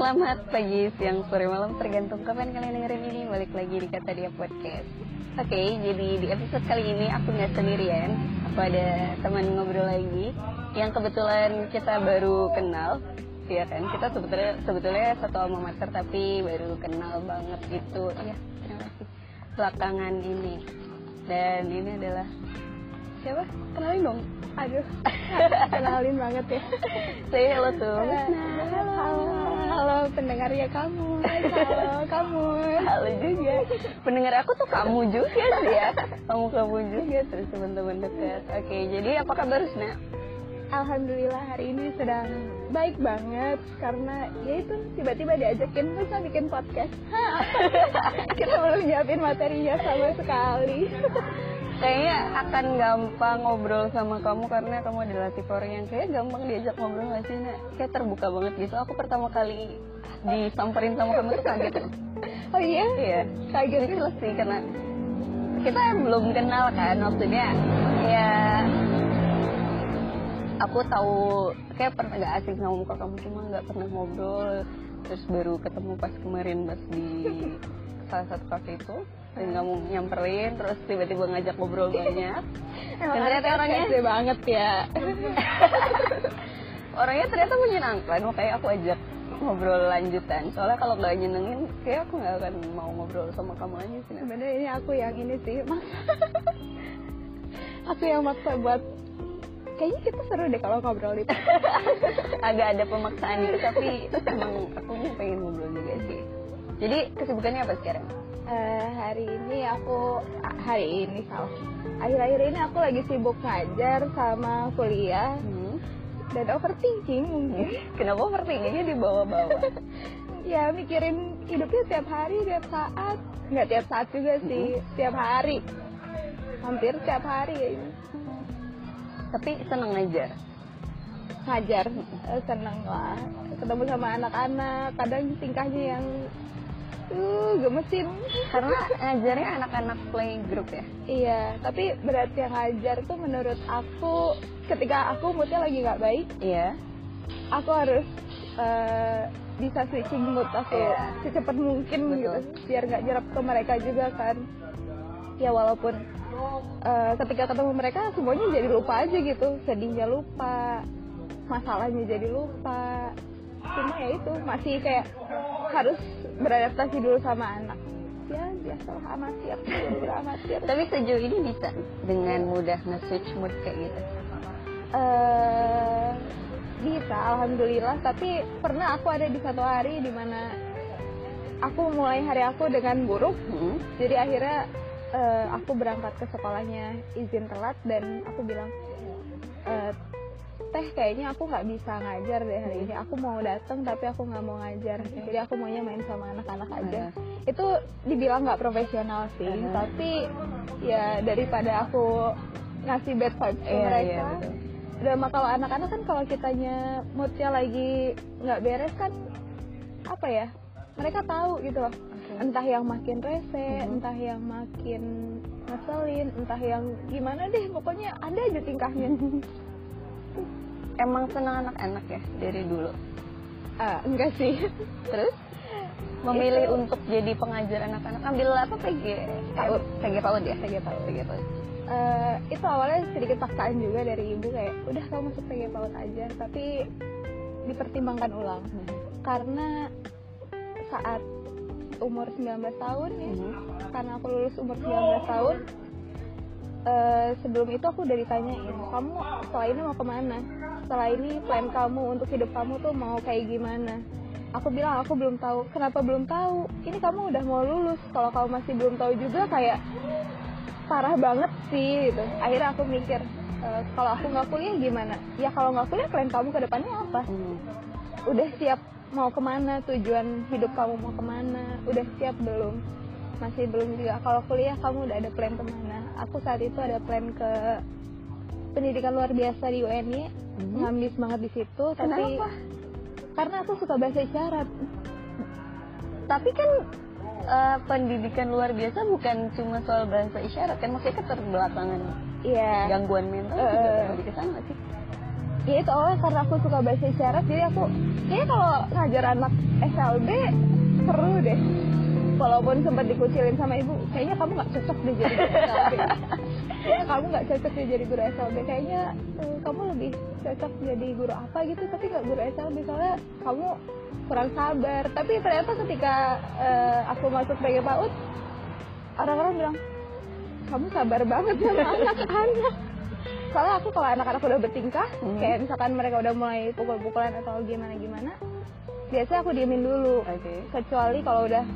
Selamat pagi, siang, sore, malam Tergantung kapan kalian dengerin ini. Balik lagi di Kata Dia Podcast. Oke, jadi di episode kali ini aku nggak sendirian. Aku ada teman ngobrol lagi Yang kebetulan kita baru kenal Iya kan, kita sebetulnya sebetulnya satu alma mater Tapi baru kenal banget gitu. Terima kasih. Belakangan ini. Dan ini adalah Siapa? Kenalin dong. Aduh, kenalin banget ya. Saya halo tuh. Halo, halo, halo pendengarnya kamu. Halo kamu. Halo juga. Pendengar aku tuh kamu juga sih ya. Kamu kamu juga terus teman-teman dekat. Oke, jadi apa kabar Sna? Alhamdulillah hari ini sedang baik banget karena ya itu tiba-tiba diajakin bisa bikin podcast. Kita belum nyiapin materinya sama sekali. Kayaknya akan gampang ngobrol sama kamu karena kamu adalah tipe orang yang kayak gampang diajak ngobrol gak sih Nak? Kayak terbuka banget gitu. Aku pertama kali disamperin sama kamu tuh kaget. Oh iya? Iya. Kaget Itu sih karena kita belum kenal kan maksudnya ya aku tahu kayak pernah gak asing sama muka kamu cuma nggak pernah ngobrol terus baru ketemu pas kemarin pas di salah satu kafe itu dan kamu nyamperin terus tiba-tiba ngajak ngobrol banyak dan ternyata orangnya banget ya. orangnya ternyata menyenangkan makanya aku ajak ngobrol lanjutan soalnya kalau nggak nyenengin kayak aku nggak akan mau ngobrol sama kamu aja sih. Sebenarnya ini aku yang ini sih, Mas. aku yang maksa buat kayaknya kita seru deh kalau ngobrol itu. agak ada pemaksaan gitu tapi emang aku pengen ngobrol juga sih jadi kesibukannya apa sekarang Eh, hari ini aku hari ini salah. Akhir-akhir ini aku lagi sibuk ngajar sama kuliah hmm. dan overthinking mungkin. kenapa overthinkingnya dibawa-bawa ya mikirin hidupnya tiap hari, tiap saat. Nggak tiap saat juga sih, tiap hari. Hampir tiap hari ya ini. tapi seneng aja ngajar Eh, seneng lah ketemu sama anak-anak kadang tingkahnya yang uh gemesin. Karena ngajarnya anak-anak playgroup ya? Iya tapi berat yang ngajar tuh menurut aku ketika aku moodnya lagi nggak baik iya. aku harus eh, bisa switching mood aku Iya. secepat mungkin Betul. gitu biar nggak jerap ke mereka juga kan. Ya walaupun eh, ketika ketemu mereka semuanya jadi lupa aja gitu. Sedihnya lupa masalahnya jadi lupa cuma ya itu masih kayak harus beradaptasi dulu sama anak. Ya biasalah amatir amatir. Tapi sejauh ini bisa dengan mudah nge-switch mood kayak gitu? Eh bisa alhamdulillah. Tapi pernah aku ada di satu hari di mana aku mulai hari aku dengan buruk. Hmm. jadi akhirnya eh, aku berangkat ke sekolahnya izin telat dan aku bilang "Eh, teh kayaknya aku nggak bisa ngajar deh hari ini. Aku mau datang tapi aku nggak mau ngajar. Jadi aku maunya main sama anak-anak aja. Itu dibilang nggak profesional sih Aha. tapi ya daripada aku ngasih bad vibes ke Iya, mereka betul. dan kalau anak-anak kan kalau kitanya moodnya lagi nggak beres kan apa ya mereka tahu gitu loh. Entah yang makin rese Mhm. entah yang makin ngeselin entah yang gimana deh pokoknya ada aja tingkahnya emang senang anak-anak ya dari dulu? Ah enggak sih. Terus? Memilih untuk jadi pengajar anak-anak ambil apa PG PAUD. PG PAUD ya? PG PAUD. PG PAUD. Eh, itu awalnya sedikit paksaan juga dari ibu kayak udah kamu masuk PG PAUD aja. Tapi dipertimbangkan ulang. Karena saat umur 19 tahun ya Mhm. karena aku lulus umur 19 tahun eh, sebelum itu aku udah ditanyain kamu setelah ini mau ke mana? Setelah ini plan kamu untuk hidup kamu tuh mau kayak gimana? Aku bilang aku belum tahu. Kenapa belum tahu? Ini kamu udah mau lulus. Kalau kamu masih belum tahu juga kayak parah banget sih gitu. Akhirnya aku mikir eh, kalau aku nggak kuliah gimana? Ya kalau nggak kuliah plan kamu ke depannya apa? Hmm. udah siap mau ke mana? Tujuan hidup kamu mau ke mana? Udah siap belum masih belum juga kalau kuliah kamu udah ada plan ke mana aku saat itu ada plan ke pendidikan luar biasa di UNY Mhm. ngambis banget di situ tapi Kenapa? karena aku suka bahasa isyarat Tapi kan eh, pendidikan luar biasa bukan cuma soal bahasa isyarat kan maksudnya keterbelakangan iya gangguan mental juga Eh. lebih ke sana sih. ya itu awalnya karena aku suka bahasa isyarat jadi aku kayaknya kalau ngajar anak SLB seru deh walaupun sempat dikucilin sama ibu kayaknya kamu nggak cocok deh jadi guru SLB kayaknya kamu nggak cocok deh jadi guru SLB kayaknya eh, kamu lebih cocok jadi guru apa gitu tapi nggak guru SLB soalnya kamu kurang sabar. Tapi ternyata ketika eh, aku masuk PG PAUD orang-orang bilang kamu sabar banget sama anak-anak. Soalnya aku kalau anak-anak udah bertingkah Hmm. kayak misalkan mereka udah mulai pukul-pukulan atau gimana-gimana biasanya aku diemin dulu. Oke. kecuali kalau udah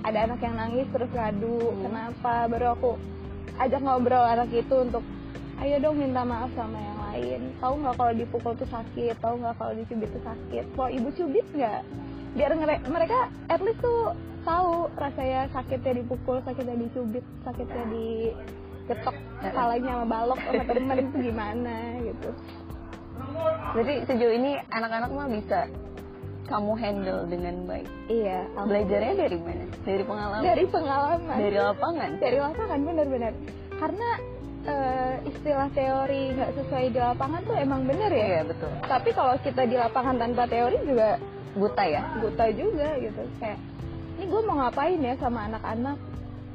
ada anak yang nangis terus ngadu Hmm. kenapa? Baru aku ajak ngobrol anak itu untuk ayo dong minta maaf sama yang lain. Tahu nggak kalau dipukul tuh sakit? Tahu nggak kalau dicubit tuh sakit? Kalau ibu cubit nggak? Biar mereka at least tuh tahu rasanya sakitnya dipukul sakitnya dicubit sakitnya digetok kepalanya sama balok sama temen itu gimana gitu. Berarti sejauh ini anak-anak mah bisa kamu handle dengan baik. iya Belajarnya dari mana? Dari pengalaman? dari pengalaman Dari lapangan? dari lapangan benar-benar karena eh, istilah teori nggak sesuai di lapangan tuh emang bener ya Iya betul. tapi kalau kita di lapangan tanpa teori juga Buta ya? buta juga gitu kayak ini gue mau ngapain ya sama anak-anak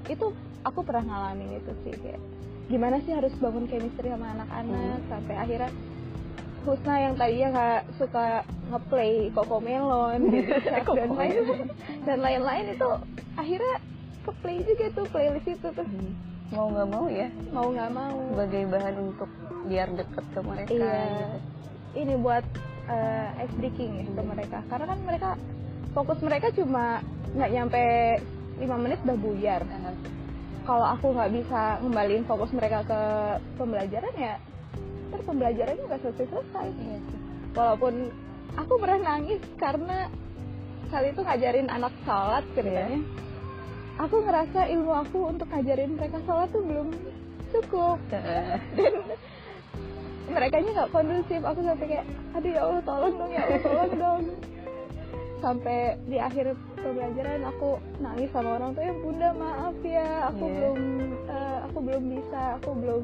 itu aku pernah ngalamin itu sih kayak gimana sih harus bangun chemistry sama anak-anak sampai akhirnya Husna yang tadinya nggak suka ngeplay Coco Melon gitu dan lain dan lain-lain itu akhirnya ke play juga tuh playlist itu tuh. Mau nggak mau ya? mau nggak mau. Sebagai bahan untuk biar deket ke mereka. iya. gitu. ini buat uh, ice breaking ya ke mereka. Karena kan mereka fokus mereka cuma nggak nyampe lima menit udah buyar. Kalau aku nggak bisa ngembaliin fokus mereka ke pembelajaran ya ntar pembelajarannya nggak selesai selesai Iya sih. walaupun aku pernah nangis karena kali itu ngajarin anak sholat ceritanya aku ngerasa ilmu aku untuk ngajarin mereka sholat tuh belum cukup Heeh. dan mereka nya nggak kondusif aku sampai kayak aduh ya allah tolong dong ya allah tolong dong sampai di akhir pembelajaran aku nangis sama orang tua ya bunda maaf ya aku Iya. belum eh, aku belum bisa aku belum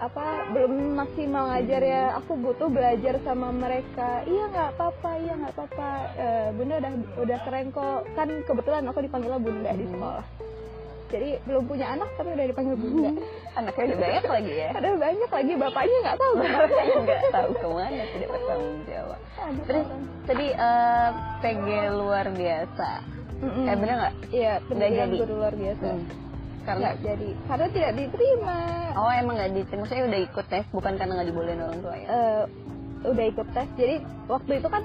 apa belum maksimal ngajar ya aku butuh belajar sama mereka iya nggak apa-apa iya nggak apa-apa Eh, bunda udah udah keren kok kan kebetulan aku dipanggilnya bunda di Hmm. sekolah jadi belum punya anak tapi udah dipanggil bunda Anaknya udah banyak lagi ya? ada banyak lagi bapaknya nggak tahu ke mana nggak tahu ke mana tidak bertanggung jawab. Terus tadi eh, PG luar biasa. Mm-mm. Eh bener nggak? iya pendidikan jadi? guru luar biasa Hmm. Karena nggak jadi karena tidak diterima oh emang nggak diterima. Maksudnya udah ikut tes bukan karena nggak dibolehin orang tua ya? Eh, udah ikut tes jadi waktu itu kan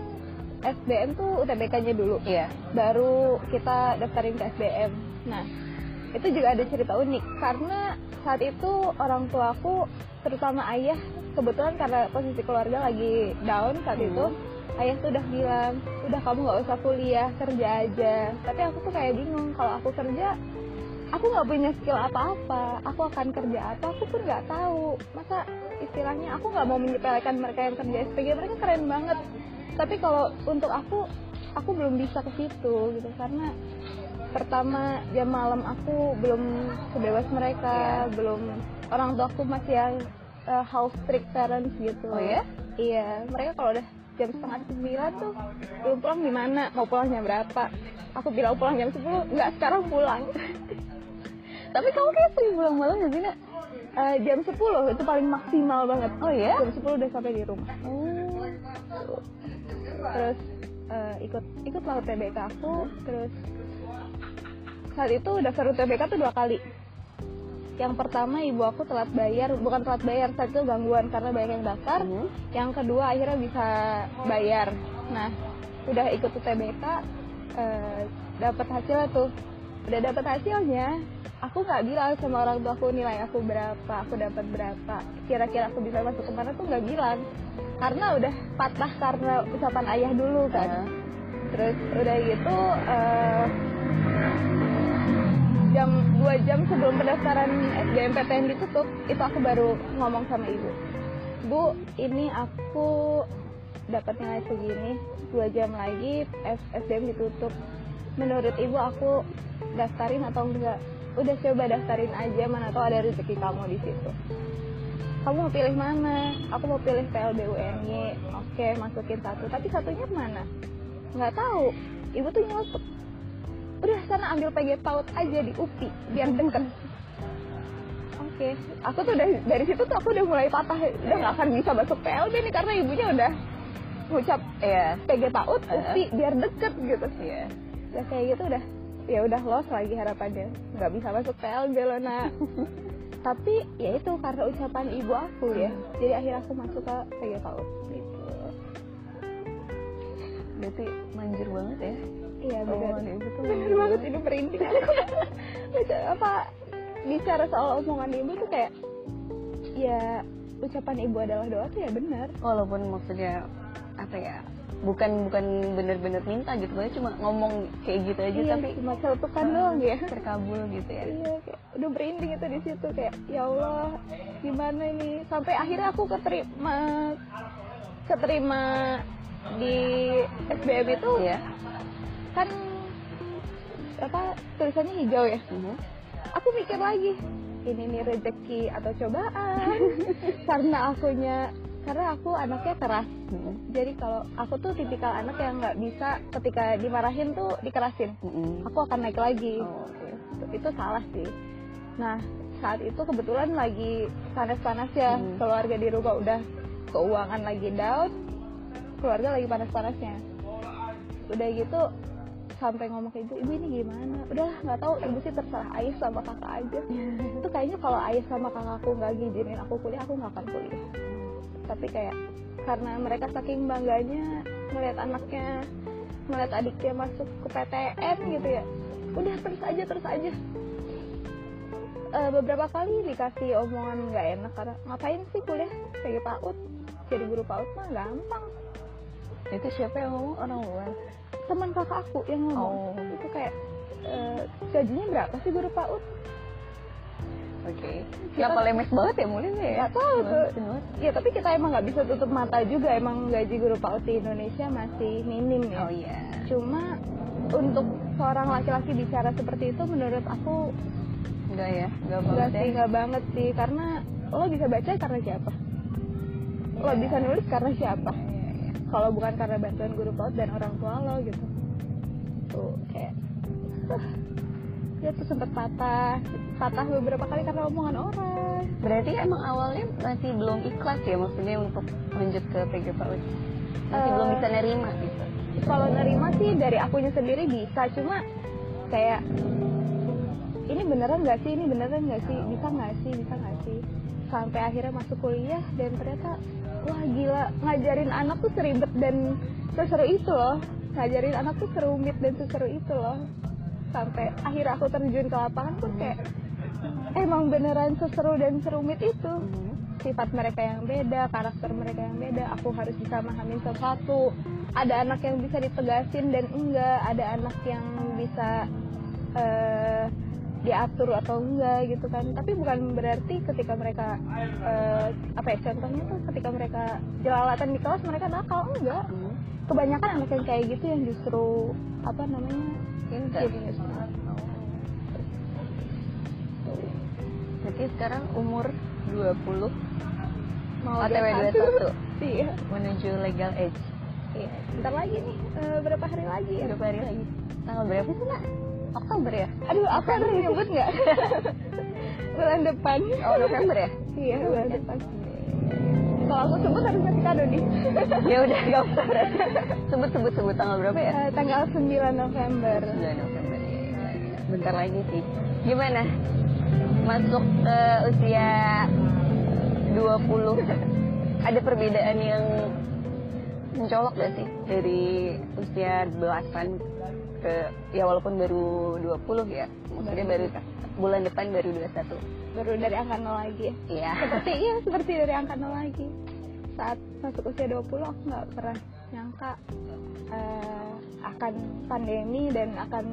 SBM tuh UTBK-nya dulu Iya. baru kita daftarin ke SBM nah itu juga ada cerita unik karena saat itu orang tua aku terutama ayah kebetulan karena posisi keluarga lagi down saat Hmm. itu ayah tuh udah bilang udah kamu nggak usah kuliah kerja aja tapi aku tuh kayak bingung kalau aku kerja aku nggak punya skill apa-apa. Aku akan kerja apa aku pun nggak tahu. Masa istilahnya aku nggak mau menyepelekan mereka yang kerja SPG mereka keren banget. Tapi kalau untuk aku aku belum bisa ke situ gitu. Karena pertama jam malam aku belum sebebas mereka Iya. belum orang tua aku masih yang uh, house strict parents gitu. Oh ya? iya. Mereka kalau udah jam setengah sembilan tuh belum pulang di mana? Mau pulang jam berapa? Aku bilang pulang jam 10 nggak sekarang pulang Tapi kamu kayak sering pulang malam nggak sih nak? Eh, jam 10 itu paling maksimal banget Oh ya? jam 10 udah sampai di rumah Oh. terus eh, ikut ikut lah UTBK aku terus saat itu daftar UTBK tuh dua kali yang pertama ibu aku telat bayar bukan telat bayar saat itu gangguan karena banyak yang daftar Mhm. yang kedua akhirnya bisa bayar nah udah ikut UTBK eh, dapat hasilnya tuh udah dapat hasilnya. Aku nggak bilang sama orang tua aku nilai aku berapa aku dapat berapa kira-kira aku bisa masuk ke mana tuh nggak bilang. Karena udah patah karena ucapan ayah dulu kan. Heeh. terus udah gitu eh, jam dua jam sebelum pendaftaran SBMPTN ditutup itu aku baru ngomong sama ibu. Bu ini aku dapat nilai segini dua jam lagi SBM ditutup. Menurut ibu aku daftarin atau enggak? Udah coba daftarin aja mana tahu ada rezeki kamu di situ. Kamu mau pilih mana? Aku mau pilih PLB UNY oke masukin satu. Tapi satunya mana? Nggak tahu. Ibu tuh nyeletuk. Udah sana ambil PG PAUD aja di UPI biar deket. Oke. Aku tuh dari dari situ tuh aku udah mulai patah. Udah nggak akan bisa masuk PLB nih karena ibunya udah ngucap Iya. PG PAUD. UPI biar deket gitu. Iya. ya kayak gitu udah ya udah los lagi harapannya. Nggak bisa masuk PLB lo nak. Tapi ya itu karena ucapan ibu aku ya. Jadi akhirnya aku masuk ke PG PAUD gitu Berarti manjur banget ya. iya benar. Ibu tuh benar manjur banget ini merinding apa bicara soal omongan ibu tuh kayak ya ucapan ibu adalah doa tuh ya benar. Walaupun maksudnya apa ya? Bukan bukan bener-bener minta gitu, Pokoknya cuma ngomong kayak gitu aja iya, tapi cuma celetukan doang ya terkabul gitu ya. iya kayak udah merinding itu di situ kayak ya Allah gimana ini sampai akhirnya aku keterima keterima di SBM itu Iya. kan apa tulisannya hijau ya Mhm. aku mikir lagi ini nih rezeki atau cobaan karena akunya karena aku anaknya keras. Mhm. jadi kalau aku tuh tipikal anak yang nggak bisa ketika dimarahin tuh dikerasin. Mhm. aku akan naik lagi. Oh, oke. itu, itu salah sih. Nah saat itu kebetulan lagi panas-panas ya. Hmm. keluarga di rumah udah keuangan lagi down. Keluarga lagi panas-panasnya. Udah gitu sampai ngomong ke ibu ibu ini gimana? Udahlah nggak tahu. Ibu sih terserah ayah sama kakak aja. Itu kayaknya kalau ayah sama kakakku nggak ngizinin aku kuliah aku nggak akan kuliah tapi kayak karena mereka saking bangganya ngeliat anaknya ngeliat adiknya masuk ke PTN gitu ya udah terus aja terus aja. Eh, beberapa kali dikasih omongan nggak enak karena ngapain sih kuliah sebagai PAUD? Jadi guru PAUD mah gampang. Itu siapa yang ngomong? Orang luar? teman kakak aku yang ngomong. Oh. itu kayak eh, gajinya berapa sih guru PAUD Oke. Kita- Kenapa lemes banget ya mulai ya? Nggak tahu tuh. Lemes banget. ya tapi kita emang nggak bisa tutup mata juga emang gaji guru PAUD di Indonesia masih minim ya Oh iya. cuma untuk seorang laki-laki bicara seperti itu menurut aku Enggak ya, enggak nggak banget sih ya. nggak banget sih karena lo bisa baca karena siapa lo Iya. bisa nulis karena siapa Iya, iya. kalau bukan karena bantuan guru PAUD dan orang tua lo gitu tuh kayak dia tuh sempet patah. Patah beberapa kali karena omongan orang. Berarti emang awalnya masih belum ikhlas ya maksudnya untuk lanjut ke PG PAUD. Masih Eh, belum bisa nerima gitu. kalau nerima sih dari akunya sendiri bisa cuma kayak ini beneran nggak sih? Ini beneran nggak sih? Bisa nggak sih? Bisa nggak sih? Sampai akhirnya masuk kuliah dan ternyata wah gila ngajarin anak tuh seribet dan seseru itu loh. Ngajarin anak tuh serumit dan seseru itu loh sampai akhirnya aku terjun ke lapangan tuh kayak emang beneran seseru dan serumit itu Mhm. sifat mereka yang beda, karakter mereka yang beda, aku harus bisa memahami sesuatu. Ada anak yang bisa ditegasin dan enggak, ada anak yang bisa eh, diatur atau enggak gitu kan. Tapi bukan berarti ketika mereka eh, apa ya contohnya tuh ketika mereka jelalatan di kelas mereka nakal enggak. Mhm. Kebanyakan anak yang kayak gitu yang justru apa namanya Berarti sekarang umur 20 Mau OTW dia 21 Iya. menuju legal age. Iya. Bentar lagi nih, eh, berapa hari lagi ya? Berapa hari lagi? Tanggal berapa sih, Nak? Oktober ya? Aduh, aku harus nyebut nggak? bulan depan. Oh, November ya? Iya, bulan depan. Kalau aku sebut harus ngasih kado nih. ya udah, gak usah. Sebut, sebut, sebut tanggal berapa ya? Eh, tanggal 9 November. 9 November ya. Bentar lagi sih. Gimana? Masuk ke usia 20 ada perbedaan yang mencolok gak sih dari usia belasan ke ya walaupun baru 20 ya maksudnya baru bulan depan baru 21 Baru dari angka 0 lagi ya. iya Seperti iya, seperti dari angka 0 lagi. Saat masuk usia 20 aku nggak pernah nyangka eh, akan pandemi dan akan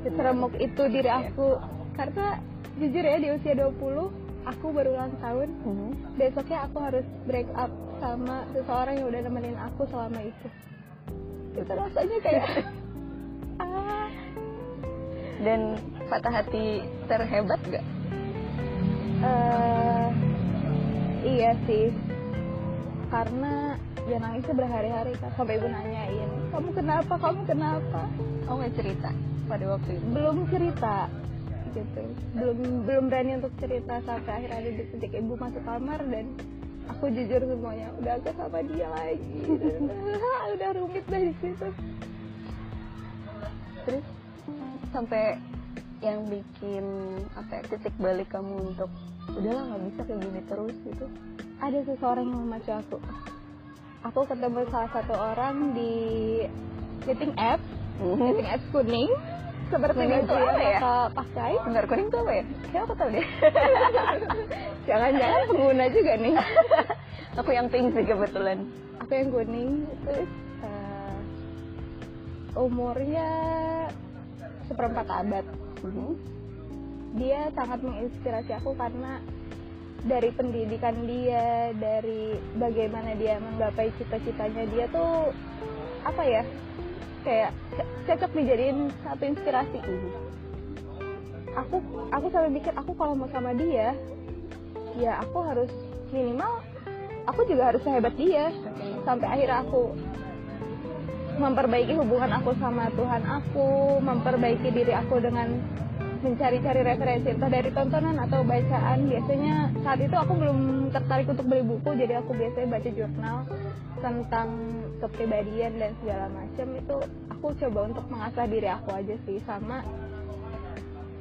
seseremuk itu diri aku. Karena jujur ya di usia 20 aku baru ulang tahun Mhm. besoknya aku harus break up sama seseorang yang udah nemenin aku selama itu itu rasanya kayak dan patah hati terhebat gak? eh, iya sih. Karena ya nangisnya berhari-hari kan sampai ibu nanyain kamu kenapa? Kamu kenapa? Oh nggak cerita pada waktu itu? Belum cerita gitu. Belum belum berani untuk cerita sampai akhirnya ada di titik ibu masuk kamar dan aku jujur semuanya udah aku sama dia lagi. Udah rumit dari situ terus sampai yang bikin apa ya, titik balik kamu untuk udahlah nggak bisa kayak gini terus gitu. Ada seseorang yang memacu aku. Aku ketemu salah satu orang di dating apps dating apps kuning. Seperti Kuning itu apa ya? pakai? Bentar kuning tuh apa ya? Kayak aku tahu deh. Jangan-jangan pengguna juga nih. Aku yang pink sih kebetulan. Aku yang kuning terus umurnya seperempat abad. Mhm. dia sangat menginspirasi aku karena dari pendidikan dia dari bagaimana dia menggapai cita-citanya dia tuh apa ya kayak cocok dijadiin satu inspirasi. Aku aku sampai mikir aku kalau mau sama dia ya aku harus minimal aku juga harus sehebat dia. Sampai akhirnya aku memperbaiki hubungan aku sama Tuhan aku memperbaiki diri aku dengan mencari-cari referensi entah dari tontonan atau bacaan. Biasanya saat itu aku belum tertarik untuk beli buku jadi aku biasanya baca jurnal tentang kepribadian dan segala macam. Itu aku coba untuk mengasah diri aku aja sih sama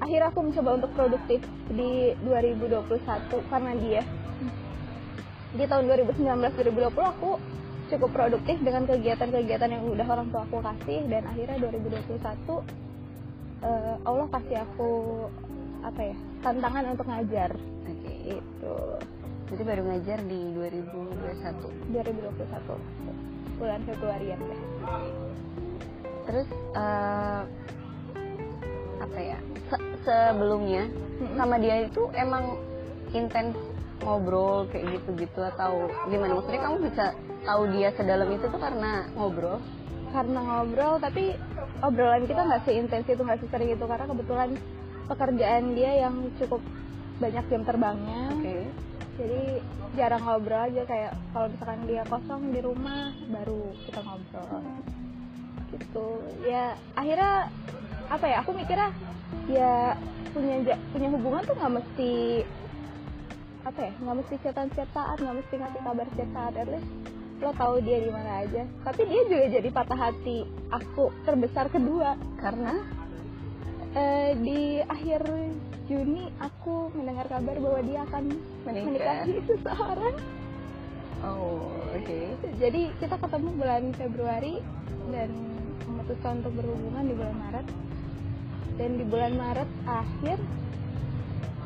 akhirnya aku mencoba untuk produktif di 2021 karena dia. Di tahun 2019-2020 aku cukup produktif dengan kegiatan-kegiatan yang udah orang tua aku kasih. Dan akhirnya 2021 eh, Allah kasih aku apa ya tantangan untuk ngajar. Oke. Itu. Jadi baru ngajar di 2021 2021 bulan Februari ya deh Terus eh, apa ya? se- sebelumnya sama dia itu emang intens ngobrol kayak gitu-gitu atau gimana? Maksudnya kamu bisa tahu dia sedalam itu tuh karena ngobrol? karena ngobrol tapi obrolan kita nggak seintens itu nggak sesering itu karena kebetulan pekerjaan dia yang cukup banyak jam terbangnya Oke. jadi jarang ngobrol aja kayak kalau misalkan dia kosong di rumah baru kita ngobrol gitu ya akhirnya apa ya aku mikirnya ya punya punya hubungan tuh nggak mesti apa ya nggak mesti cetan-cetan nggak mesti ngasih kabar cetan at least lo tahu dia di mana aja tapi dia juga jadi patah hati aku terbesar kedua Karena Eh, di akhir Juni aku mendengar kabar bahwa dia akan Menikah. menikahi seseorang oh oke. jadi kita ketemu bulan Februari dan memutuskan untuk berhubungan di bulan Maret dan di bulan Maret akhir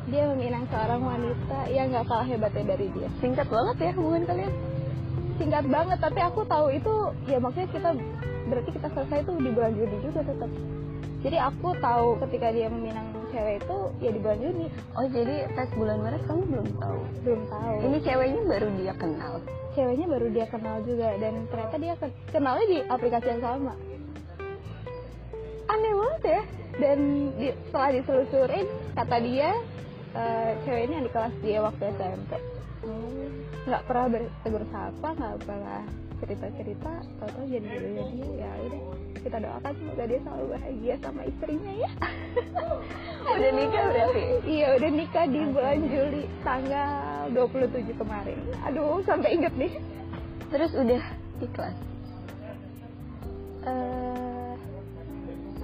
dia meminang seorang wanita. Yang nggak kalah hebatnya dari dia. Singkat banget ya hubungan kalian? singkat banget tapi aku tahu itu ya maksudnya kita berarti kita selesai itu di bulan Juni juga tetap. Jadi aku tahu ketika dia meminang cewek itu ya di bulan Juni. Oh jadi pas bulan Maret kamu belum tahu? belum tahu. Ini ceweknya baru dia kenal. ceweknya baru dia kenal juga dan ternyata dia ke- kenalnya di aplikasi yang sama. Aneh banget ya. Dan di- setelah diselusurin kata dia eh, cewek ini yang di kelas dia waktu SMP nggak pernah bertegur sapa nggak pernah cerita cerita tahu jadi jodohnya dia ya udah kita doakan semoga dia selalu bahagia sama istrinya ya. Udah nikah berarti? iya udah nikah di bulan Juli tanggal 27 kemarin. Aduh sampai inget nih. Terus udah di kelas? eh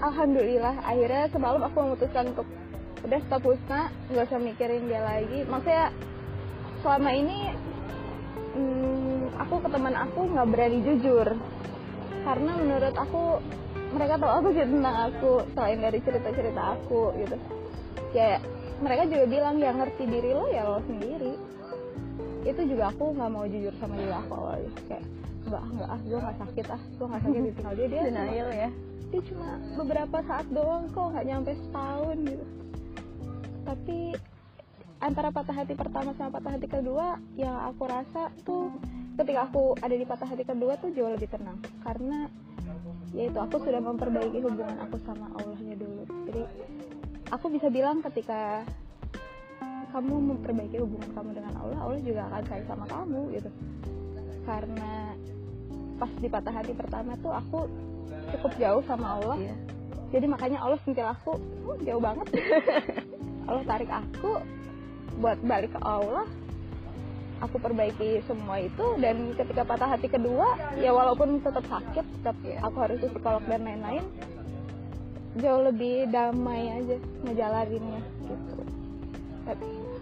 alhamdulillah akhirnya semalam aku memutuskan untuk udah stop Husna. Nggak usah mikirin dia lagi. Maksudnya selama ini hmm, aku ke teman aku nggak berani jujur. Karena menurut aku mereka tahu apa sih tentang aku selain dari cerita-cerita aku gitu. Ya mereka juga bilang yang ngerti diri lo ya lo sendiri. Itu juga aku nggak mau jujur sama diri aku awalnya. Kayak nggak nggak ah gue nggak sakit ah gue nggak sakit ditinggal dia. Dia Denial ya? dia cuma beberapa saat doang kok nggak nyampe setahun gitu tapi antara patah hati pertama sama patah hati kedua yang aku rasa tuh ketika aku ada di patah hati kedua tuh jauh lebih tenang. Karena yaitu aku sudah memperbaiki hubungan aku sama Allahnya dulu. Jadi aku bisa bilang ketika kamu memperbaiki hubungan kamu dengan Allah Allah juga akan sayang sama kamu gitu. Karena pas di patah hati pertama tuh aku cukup jauh sama Allah. Iya. jadi makanya Allah sentil aku "Oh, jauh banget Allah tarik aku buat balik ke Allah aku perbaiki semua itu dan ketika patah hati kedua ya walaupun tetap sakit tetap Iya. aku harus psikolog dan lain-lain jauh lebih damai aja ngejalaninnya gitu.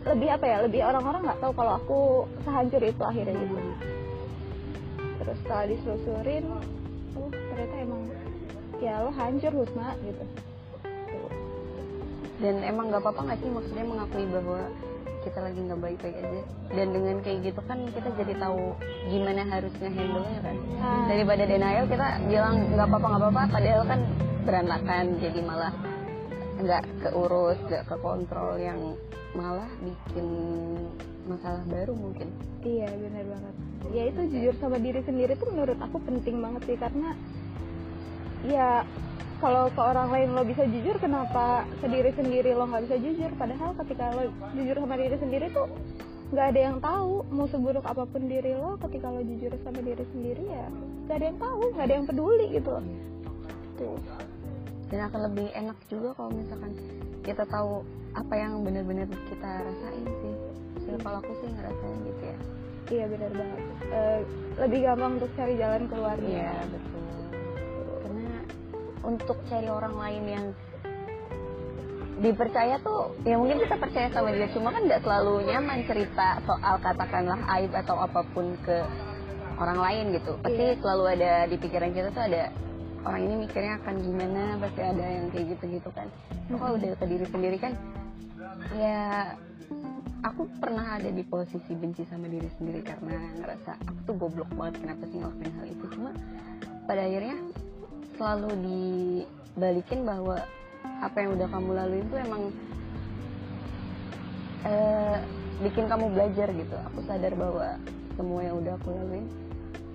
Lebih apa ya lebih orang-orang nggak tahu kalau aku sehancur itu akhirnya gitu. Terus setelah diselusurin oh ternyata emang ya lo hancur Husna gitu dan emang nggak apa-apa nggak sih? Maksudnya mengakui bahwa kita lagi nggak baik-baik aja. Dan dengan kayak gitu kan kita jadi tahu gimana harusnya handle nya kan. Ah. daripada denial kita bilang nggak apa-apa nggak apa-apa. Padahal kan berantakan jadi malah nggak keurus nggak kekontrol yang malah bikin masalah baru mungkin. Iya benar banget. Ya itu jujur sama diri sendiri tuh menurut aku penting banget sih karena ya kalau ke orang lain lo bisa jujur kenapa ke diri sendiri lo nggak bisa jujur? Padahal ketika lo jujur sama diri sendiri tuh nggak ada yang tahu mau seburuk apa pun diri lo ketika lo jujur sama diri sendiri ya nggak ada yang tahu nggak ada yang peduli gitu. Tuh dan akan lebih enak juga kalau misalkan kita tahu apa yang benar-benar kita rasain sih. Jadi kalau aku sih ngerasain gitu ya. Iya benar banget. Eh, lebih gampang untuk cari jalan keluarnya. Iya betul. Untuk cari orang lain yang dipercaya tuh ya mungkin kita percaya sama dia. Cuma kan nggak selalu nyaman cerita soal katakanlah aib atau apa pun ke orang lain gitu. Pasti Iya. selalu ada di pikiran kita tuh ada orang ini mikirnya akan gimana pasti ada yang kayak gitu gitu kan. Cuma kalau udah ke diri sendiri kan ya aku pernah ada di posisi benci sama diri sendiri karena ngerasa aku tuh goblok banget kenapa sih ngelakuin hal itu. Cuma pada akhirnya selalu dibalikin bahwa apa yang udah kamu laluin tuh emang eh, bikin kamu belajar gitu. Aku sadar bahwa semua yang udah aku laluin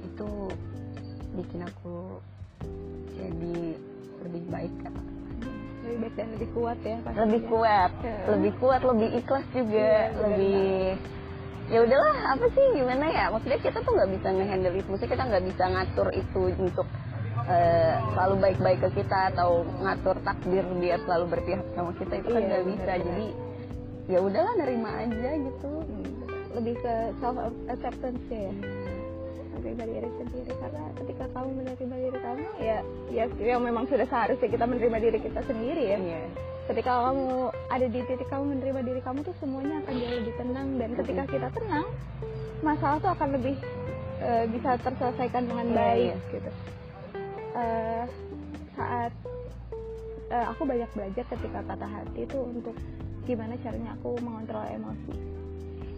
itu bikin aku jadi lebih baik kata lebih baik dan lebih kuat ya pastinya. lebih kuat. Ya. lebih kuat lebih ikhlas juga. Iya, benar lebih ya udahlah apa sih gimana ya? Maksudnya kita tuh nggak bisa ngehandle itu. Maksudnya kita nggak bisa ngatur itu untuk eh, selalu baik-baik ke kita atau ngatur takdir dia selalu berpihak sama kita itu kan Iya, nggak bisa. jadi ya udahlah nerima aja gitu. Lebih ke self acceptance ya menerima diri sendiri. Karena ketika kamu menerima diri kamu ya ya yang memang sudah seharusnya kita menerima diri kita sendiri ya. Iya. ketika kamu ada di titik kamu menerima diri kamu tuh semuanya akan jauh lebih tenang. Dan ketika kita tenang masalah tuh akan lebih eh, bisa terselesaikan dengan Iya, baik gitu Eh, saat eh, aku banyak belajar ketika patah hati itu untuk gimana caranya aku mengontrol emosi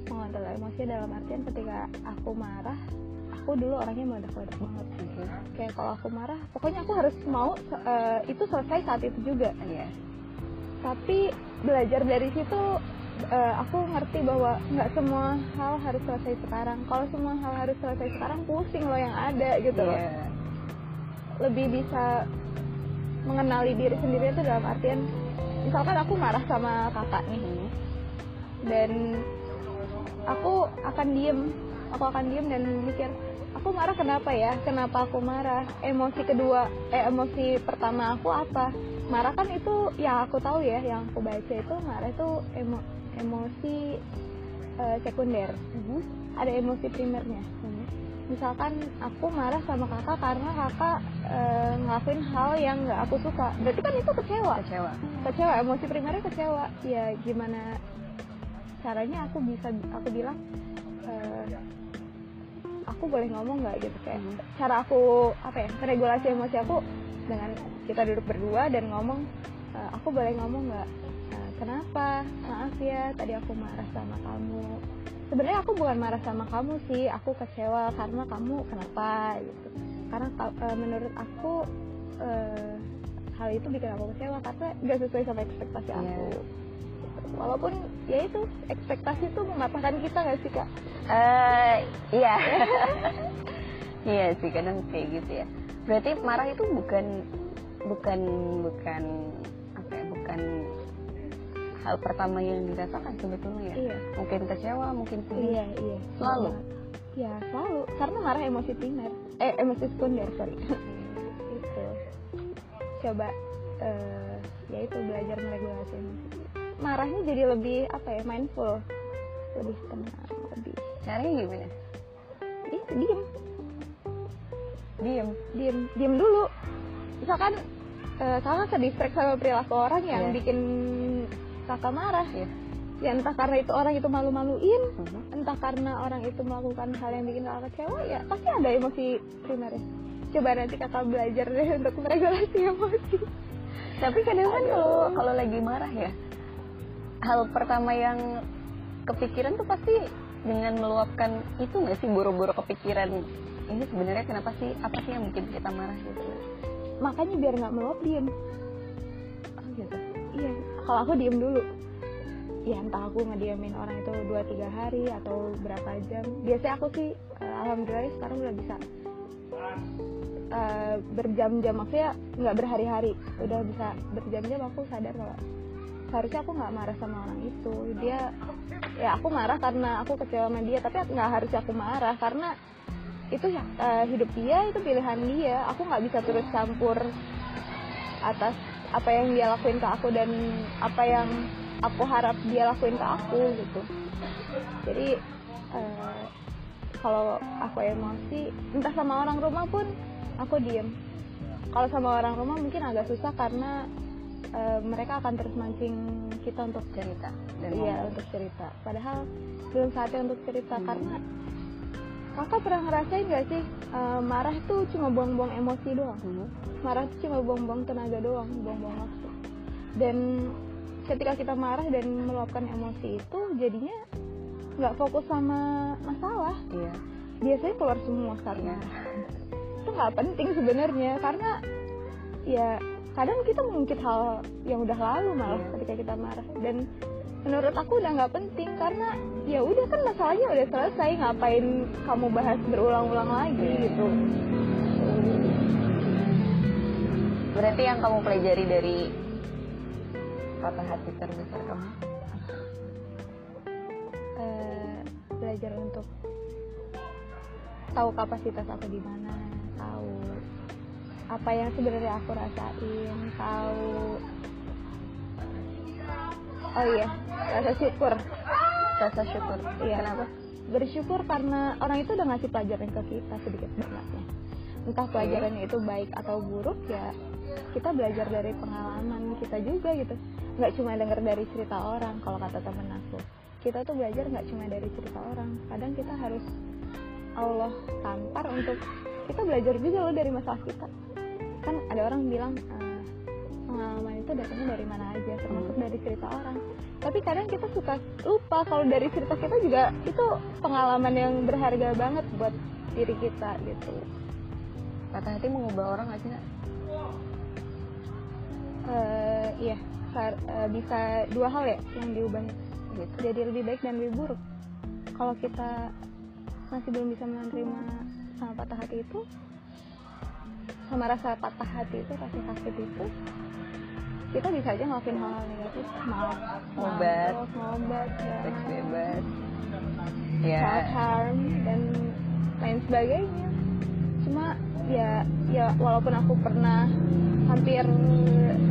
mengontrol emosi dalam artian ketika aku marah aku dulu orangnya meledak-ledak banget Oke. kayak kalau aku marah pokoknya aku harus mau eh, itu selesai saat itu juga Iya. tapi belajar dari situ eh, aku ngerti bahwa nggak semua hal harus selesai sekarang kalau semua hal harus selesai sekarang pusing loh yang ada gitu loh Iya. Lebih bisa mengenali diri sendiri itu dalam artian misalkan aku marah sama kakak nih Hmm. dan aku akan diem aku akan diem dan mikir aku marah kenapa ya? Kenapa aku marah? Emosi kedua eh emosi pertama aku apa? Marah kan itu yang aku tahu ya yang aku baca itu marah itu emo- emosi eh, sekunder. Mhm. ada emosi primernya misalkan aku marah sama kakak karena kakak eh, ngelakuin hal yang nggak aku suka. Berarti kan itu kecewa? Kecewa. kecewa emosi primernya kecewa. Ya gimana caranya aku bisa aku bilang eh, aku boleh ngomong nggak gitu? Kayak Mhm. cara aku apa ya regulasi emosi aku dengan kita duduk berdua dan ngomong eh, aku boleh ngomong nggak? Kenapa? Maaf ya tadi aku marah sama kamu sebenarnya aku bukan marah sama kamu sih aku kecewa karena kamu kenapa gitu karena ka- eh, menurut aku eh, hal itu bikin aku kecewa karena nggak sesuai sama ekspektasi Iya. aku walaupun ya itu ekspektasi itu mematahkan kita nggak sih kak Eh, iya. iya sih kadang kayak gitu ya. Berarti marah itu bukan bukan bukan apa ya, bukan hal pertama yang dirasakan sebetulnya ya. Iya. Mungkin kecewa mungkin sedih. Iya iya. Selalu? ya selalu. Karena marah emosi primer. Eh emosi sekunder sorry. Itu. Coba eh ya itu belajar meregulasi emosi. Marahnya jadi lebih apa ya mindful. Lebih tenang lebih. Caranya gimana? Ih diem. Diem. Diem. Diem dulu. Misalkan eh, kakak ke distract sama perilaku orang yang Iya. bikin kakak marah ya? Ya entah karena itu orang itu malu-maluin Mhm. entah karena orang itu melakukan hal yang bikin kakak kecewa ya pasti ada emosi primernya coba nanti kakak belajar deh untuk meregulasi emosi. Tapi kadang kan kalau kalau lagi marah ya hal pertama yang kepikiran tuh pasti dengan meluapkan itu nggak sih buru-buru kepikiran ini sebenarnya kenapa sih? Apa sih yang bikin kita marah? gitu. Makanya biar nggak meluap diem oh gitu iya. Kalau aku diem dulu. Ya entah aku ngediamin orang itu 2-3 hari atau berapa jam. Biasanya aku sih eh, alhamdulillah sekarang udah bisa eh, berjam-jam. Maksudnya nggak berhari-hari. Udah bisa berjam-jam aku sadar kalau harusnya aku nggak marah sama orang itu. Dia ya aku marah karena aku kecewa sama dia tapi nggak harus aku marah karena itu ya eh, hidup dia itu pilihan dia. Aku nggak bisa terus campur atas apa yang dia lakuin ke aku dan apa yang aku harap dia lakuin ke aku gitu jadi eh, kalau aku emosi entah sama orang rumah pun aku diem kalau sama orang rumah mungkin agak susah karena eh, mereka akan terus mancing kita untuk cerita dan iya ngomong. untuk cerita padahal belum saatnya untuk cerita Hmm. karena kakak pernah ngerasain gak sih eh, marah itu cuma buang-buang emosi doang? Mhm. marah itu cuma buang-buang tenaga doang buang-buang waktu. Dan ketika kita marah dan meluapkan emosi itu jadinya nggak fokus sama masalah. Iya. Biasanya keluar semua saat iya. Itu nggak penting sebenarnya karena ya kadang kita mengungkit hal yang udah lalu malah Iya. ketika kita marah. Dan menurut aku udah nggak penting karena ya udah kan masalahnya udah selesai ngapain kamu bahas berulang-ulang lagi Iya. gitu berarti yang kamu pelajari dari patah hati terbesar kamu eh, belajar untuk tahu kapasitas aku di mana, tahu apa yang sebenarnya aku rasain, tahu oh iya rasa syukur, rasa syukur. Iya. kenapa? Bersyukur karena orang itu udah ngasih pelajaran ke kita sedikit banyaknya, entah pelajarannya itu baik atau buruk ya kita belajar dari pengalaman kita juga gitu, nggak cuma denger dari cerita orang kalau kata temen aku, kita tuh belajar nggak cuma dari cerita orang, kadang kita harus Allah tampar untuk kita belajar juga loh dari masalah kita. Kan ada orang bilang eh, pengalaman itu datangnya dari mana aja termasuk dari cerita orang. Tapi kadang kita suka lupa kalau dari cerita kita juga itu pengalaman yang berharga banget buat diri kita gitu. Patah hati mengubah orang nggak sih Nak? Eh, iya. Sar- eh, bisa dua hal ya yang diubah gitu. Jadi lebih baik dan lebih buruk. Kalau kita masih belum bisa menerima sama patah hati itu sama rasa patah hati itu rasa sakit itu kita bisa aja ngelakuin hal-hal negatif. Maaf Obat. obat seks bebas. Self ya harm dan lain sebagainya. Cuma ya ya walaupun aku pernah hampir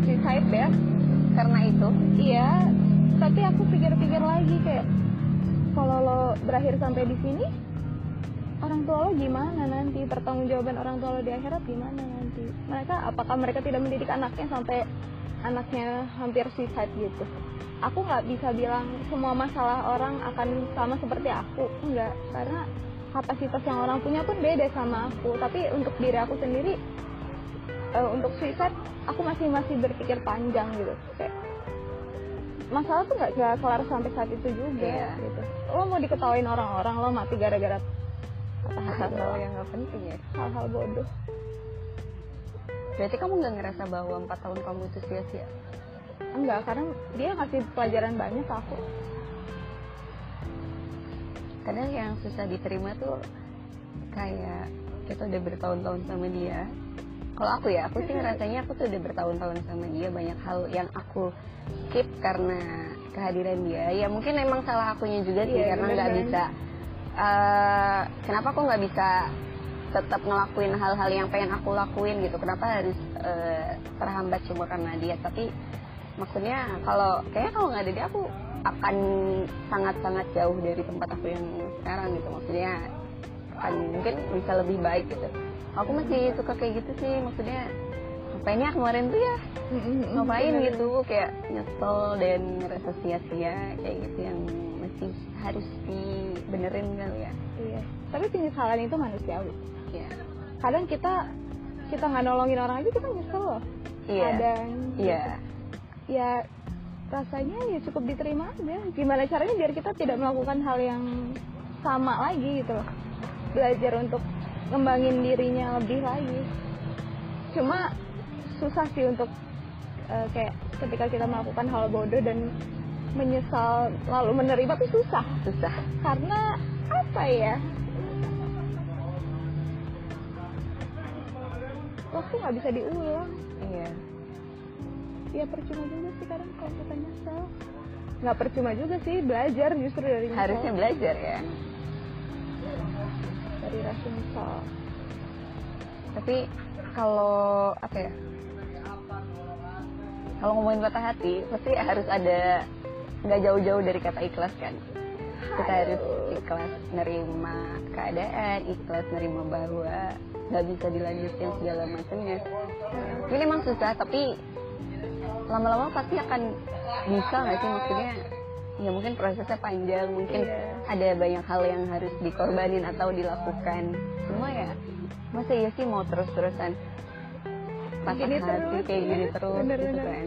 suicide ya. Karena itu? Iya, tapi aku pikir-pikir lagi kayak kalau lo berakhir sampai di sini, orang tua lo gimana nanti? Pertanggungjawaban orang tua lo di akhirat gimana nanti? Mereka apakah mereka tidak mendidik anaknya sampai anaknya hampir suicide gitu? Aku nggak bisa bilang semua masalah orang akan sama seperti aku, enggak, karena kapasitas yang orang punya pun beda sama aku. Tapi untuk diri aku sendiri, eh, untuk suicide, aku masih masih berpikir panjang gitu, kayak masalah tuh nggak kelar sampai saat itu juga Iya. gitu lo mau diketawain orang-orang lo mati gara-gara patah hati hal doang. yang nggak penting ya hal-hal bodoh berarti kamu nggak ngerasa bahwa empat tahun kamu itu sia-sia? Enggak karena dia ngasih pelajaran banyak ke aku. Kadang yang susah diterima tuh kayak kita udah bertahun-tahun sama dia. Kalau aku ya aku sih ngerasanya aku tuh udah bertahun-tahun sama dia banyak hal yang aku skip karena kehadiran dia. Ya mungkin emang salah akunya juga sih Iya, karena nggak banget. bisa eh, kenapa aku nggak bisa tetap ngelakuin hal-hal yang pengen aku lakuin gitu. Kenapa harus eh, terhambat cuma karena dia? Tapi maksudnya kalau kayaknya kalau nggak ada dia aku akan sangat-sangat jauh dari tempat aku yang sekarang gitu. Maksudnya akan mungkin bisa lebih baik gitu. Aku masih suka kayak gitu sih. Maksudnya ngapainnya kemarin tuh ya? Ngapain gitu? Kayak nyesel dan ngerasa sia-sia kayak gitu yang masih harus dibenerin kali ya. Iya. Tapi penyesalan itu manusiawi iya. Kadang kita kita nggak nolongin orang aja kita nyesel loh. Iya. Kadang iya. Ya rasanya ya cukup diterima aja. Gimana caranya biar kita tidak melakukan hal yang sama lagi gitu loh. Belajar untuk ngembangin dirinya lebih lagi. Cuma susah sih untuk eh, kayak ketika kita melakukan hal bodoh dan menyesal lalu menerima itu susah. Susah. Karena apa ya waktu nggak bisa diulang. Iya. Ya percuma juga sih kadang kalau kita nyesel. Nggak percuma juga sih belajar justru dari nyesel. harusnya belajar ya. Dari rasa nyesel. Tapi kalau apa ya kalau ngomongin patah hati pasti harus ada nggak jauh-jauh dari kata ikhlas kan? Kita harus ikhlas nerima keadaan ikhlas nerima bahwa nggak bisa dilanjutin segala macamnya ini emang susah tapi lama-lama pasti akan bisa nggak sih maksudnya ya mungkin prosesnya panjang mungkin Iya. ada banyak hal yang harus dikorbanin atau dilakukan semua ya masa iya sih mau terus-terusan patah Gini hati terus, kayak gini iya. terus gitu Bener-bener. kan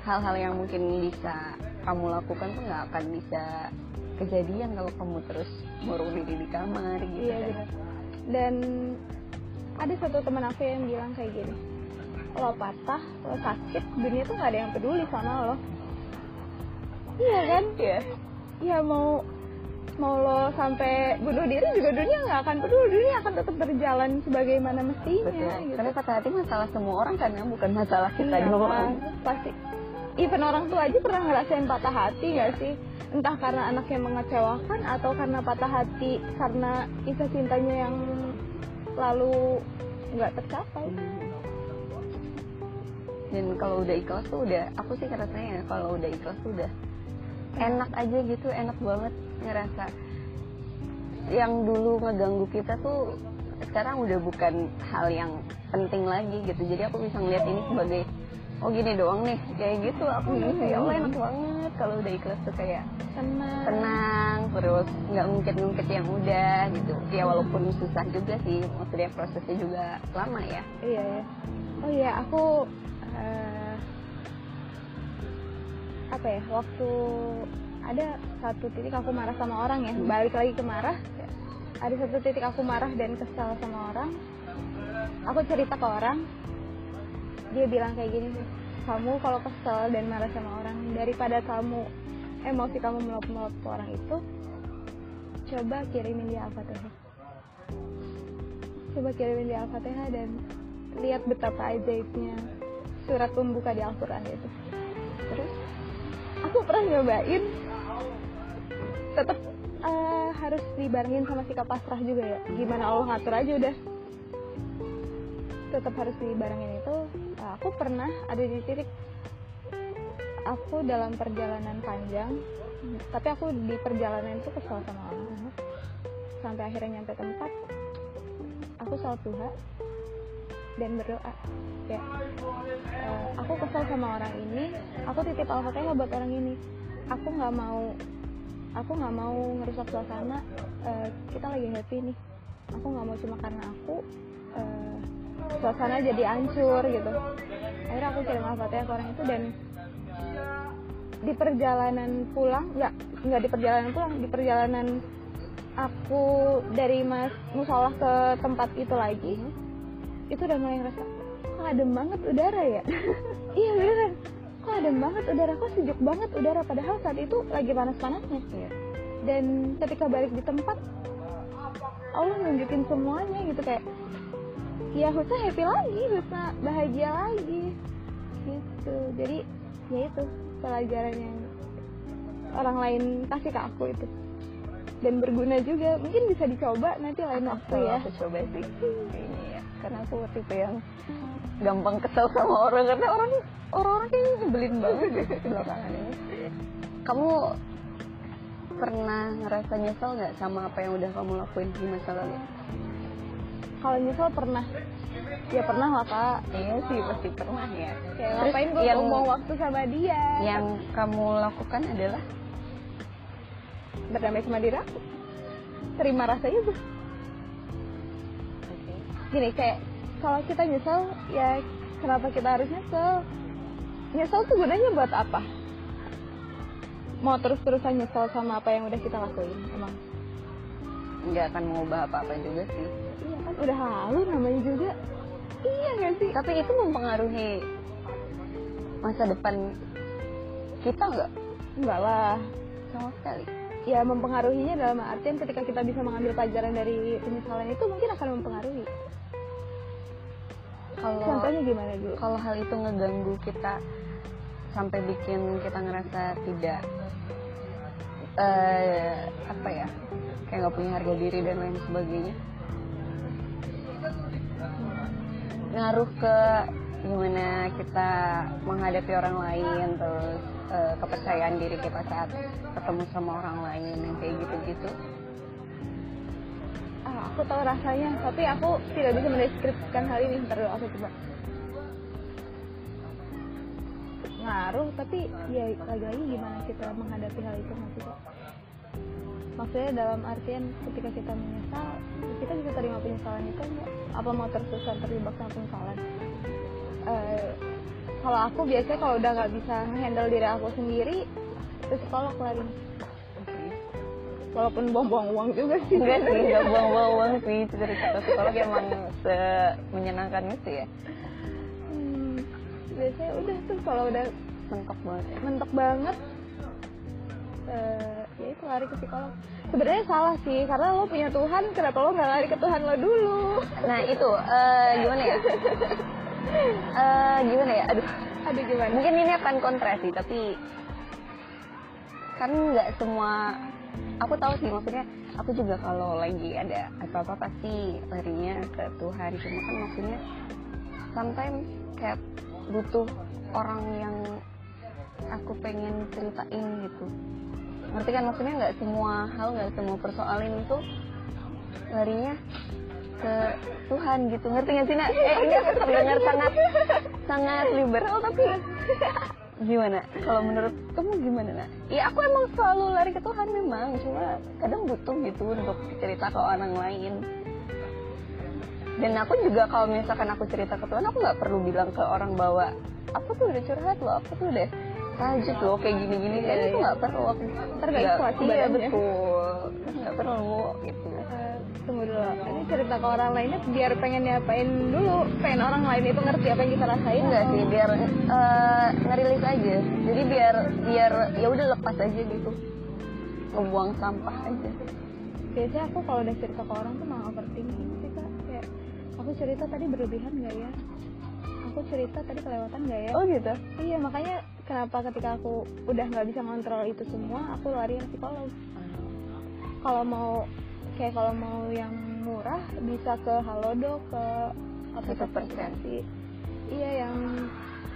hal-hal yang mungkin bisa kamu lakukan tuh nggak akan bisa kejadian kalau kamu terus ngurung diri di kamar gitu iya kan benar dan ada satu teman aku yang bilang kayak gini lo patah lo sakit dunia tuh nggak ada yang peduli sama lo. Iya kan? Iya. ya mau mau lo sampai bunuh diri juga dunia nggak akan peduli dunia akan tetap berjalan sebagaimana mestinya betul. gitu. karena patah hati masalah semua orang kan ya? Bukan masalah kita Iya, doang. pasti even orang tua aja pernah ngerasain patah hati nggak sih? Entah karena anaknya mengecewakan atau karena patah hati karena kisah cintanya yang lalu nggak tercapai. Dan kalau udah ikhlas tuh udah aku sih ngerasanya ya, kalau udah ikhlas tuh udah enak aja gitu enak banget ngerasa. Yang dulu ngeganggu kita tuh sekarang udah bukan hal yang penting lagi gitu. Jadi aku bisa ngeliat ini sebagai oh gini doang nih. Kayak gitu aku gitu ya Allah enak banget. Kalau udah ikhlas tuh kayak tenang tenang terus nggak ngungkit-ngungkit yang udah gitu. Ya walaupun susah juga sih. Maksudnya prosesnya juga lama ya. Iya ya. Oh iya aku eh, apa ya waktu ada satu titik aku marah sama orang ya. Balik lagi ke marah. Ada satu titik aku marah dan kesal sama orang. Aku cerita ke orang dia bilang kayak gini kamu kalau kesel dan marah sama orang daripada kamu emosi kamu meluap-meluap ke orang itu coba kirimin dia al-fatihah. Coba kirimin dia al-fatihah dan lihat betapa ajaibnya surat pembuka di Al-Quran itu. Terus aku pernah nyobain tetap eh, harus dibarengin sama sikap pasrah juga ya. Gimana Allah ngatur aja udah. Tetap harus dibarengin aku pernah ada di titik aku dalam perjalanan panjang tapi aku di perjalanan itu kesal sama Allah sampai akhirnya nyampe tempat aku sholat duha dan berdoa. Ya eh, aku kesal sama orang ini aku titip al-fatihah buat orang ini. Aku nggak mau aku nggak mau ngerusak suasana eh, kita lagi happy nih. Aku nggak mau cuma karena aku eh, suasana jadi hancur gitu. Akhirnya aku kirim al-fatihah ke orang itu dan di perjalanan pulang nggak nggak di perjalanan pulang di perjalanan aku dari mas musola ke tempat itu lagi itu udah mulai ngerasa kok adem banget udara ya? Iya beneran. Kok adem banget udara kok sejuk banget udara padahal saat itu lagi panas-panasnya. Iya. dan ketika balik di tempat Allah nunjukin semuanya gitu kayak ya Husna happy lagi Husna bahagia lagi. Gitu. Jadi ya itu pelajaran yang orang lain kasih ke aku itu. Dan berguna juga. Mungkin bisa dicoba nanti lain waktu ya. aku coba sih. Ini ya karena aku tipe yang gampang kesel sama orang. Karena orang orang-orang kayaknya nyebelin banget deh belakangan ini. Kamu pernah ngerasa nyesel nggak sama apa yang udah kamu lakuin di masa lalu kalau nyesel pernah. Ya pernah lah kak. Iya sih pasti pernah ya. Kayak Terus ngapain gue yang- ngomong waktu sama dia? yang kamu lakukan adalah? Berdamai sama diri aku. Terima rasa itu gini kayak kalau kita nyesel ya kenapa kita harus nyesel? Nyesel tuh gunanya buat apa? Mau terus-terusan nyesel sama apa yang udah kita lakuin emang? Nggak akan mengubah apa-apa juga sih kan udah lalu namanya juga. Iya gak sih? Tapi itu mempengaruhi masa depan kita nggak? Enggak lah. Sama sekali. Ya mempengaruhinya dalam artian ketika kita bisa mengambil pelajaran dari penyesalan itu mungkin akan mempengaruhi. Kalau contohnya gimana dulu kalau hal itu ngeganggu kita sampai bikin kita ngerasa tidak eh apa ya kayak nggak punya harga diri dan lain sebagainya ngaruh ke gimana kita menghadapi orang lain terus eh, kepercayaan diri kita saat ketemu sama orang lain yang kayak gitu-gitu. Ah, aku tahu rasanya tapi aku tidak bisa mendeskripsikan hal ini ntar aku coba. Ngaruh tapi ya lagi-lagi gimana kita menghadapi hal itu maksudnya maksudnya dalam artian ketika kita menyesal kita bisa terima penyesalan itu enggak apa mau terus-terusan terjebak sama penyesalan? Eh, kalau aku biasanya kalau udah nggak bisa handle diri aku sendiri ke psikolog lari walaupun buang-buang uang juga sih. Enggak sih enggak buang-buang uang sih cerita ke psikolog emang se menyenangkan itu ya. Hmm, biasanya udah tuh kalau udah mentok banget. ya mentok banget eh ya itu lari ke psikolog sebenarnya salah sih karena lo punya Tuhan kenapa lo nggak lari ke Tuhan lo dulu Nah itu eh, gimana ya? Eh, gimana ya? Aduh, aduh gimana mungkin ini akan kontra sih, tapi kan nggak semua. Aku tahu sih maksudnya. Aku juga kalau lagi ada apa-apa pasti larinya ke Tuhan. Cuma kan maksudnya sometimes kayak butuh orang yang aku pengen ceritain gitu. Ngerti kan maksudnya nggak semua hal nggak semua persoalan itu larinya ke Tuhan gitu ngerti nggak sih nak? Eh ini terdengar sangat sangat liberal tapi gimana? Kalau menurut kamu gimana nak? Ya aku emang selalu lari ke Tuhan memang cuma kadang butuh gitu untuk cerita ke orang lain. Dan aku juga kalau misalkan aku cerita ke Tuhan aku nggak perlu bilang ke orang bahwa aku tuh udah curhat loh, aku tuh udah tahajud loh kayak gini-gini. Kan itu nggak perlu aku Ntar nggak nggak- ikhlas iya badannya. betul. Nggak perlu gitu. Eh, tunggu dulu. Ini cerita ke orang lainnya biar pengen diapain dulu. Pengen orang lain itu ngerti apa yang kita rasain. Enggak atau- sih biar eh, ngerilis aja. Jadi biar biar ya udah lepas aja gitu. Ngebuang sampah aja. Biasanya aku kalau udah cerita ke orang tuh malah overthinking sih kak. Kayak aku cerita tadi berlebihan nggak ya aku cerita tadi kelewatan nggak ya? Oh gitu? Iya makanya kenapa ketika aku udah nggak bisa ngontrol itu semua aku lari ke psikolog. Kalau mau kayak kalau mau yang murah bisa ke halodoc ke aplikasi Satu persen. aplikasi. iya yang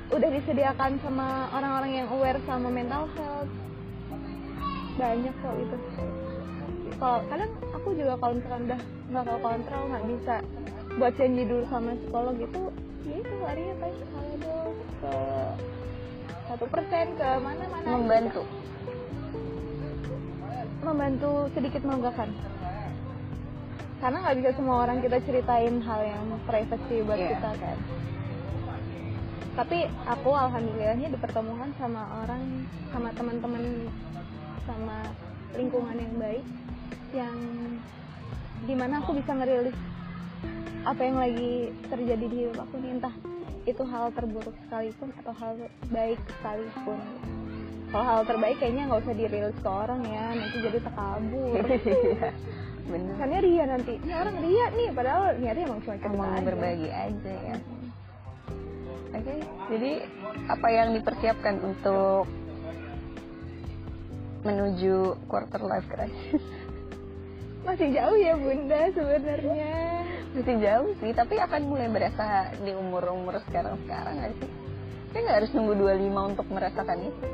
udah disediakan sama orang-orang yang aware sama mental health. Banyak kok itu. Kalau kadang aku juga kalau misalkan udah nggak kontrol nggak bisa buat janji dulu sama psikolog itu ya itu larinya ke halodoc ke satu persen ke mana-mana. Membantu? Membantu sedikit melegakan karena nggak bisa semua orang kita ceritain hal yang privacy buat Iya. kita kan. Tapi aku alhamdulillahnya dipertemukan sama orang sama teman-teman sama lingkungan yang baik yang di mana aku bisa ngerilis apa yang lagi terjadi di hidup aku nih entah itu hal terburuk sekalipun atau hal baik sekalipun. Kalau hal terbaik kayaknya nggak usah dirilis ke orang ya nanti jadi takabur Iya, bener Kesannya ria nanti. Ini orang ria nih padahal niatnya emang cuma cerita emang aja. berbagi aja ya. Oke jadi apa yang dipersiapkan untuk menuju quarter life crisis masih jauh ya bunda sebenarnya masih jauh sih tapi akan mulai berasa di umur umur sekarang sekarang nggak sih? Kayak nggak harus nunggu 25 untuk merasakan itu.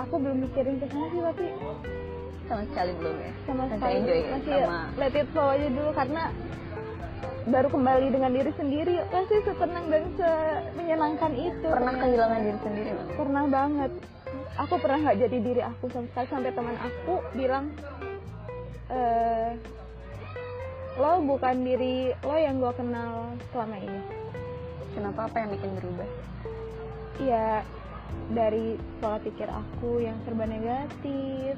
Aku belum mikirin ke sana sih tapi sama sekali belum ya? Sama Masih sekali. enjoy ya masih sama let it flow aja dulu karena baru kembali dengan diri sendiri. Pasti setenang dan menyenangkan itu. Pernah ternyata. kehilangan diri sendiri nggak? pernah banget. Aku pernah nggak jadi diri aku sama sekali sampai teman aku bilang eh lo bukan diri lo yang gue kenal selama ini. Kenapa apa yang bikin berubah? Ya dari pola pikir aku yang serba negatif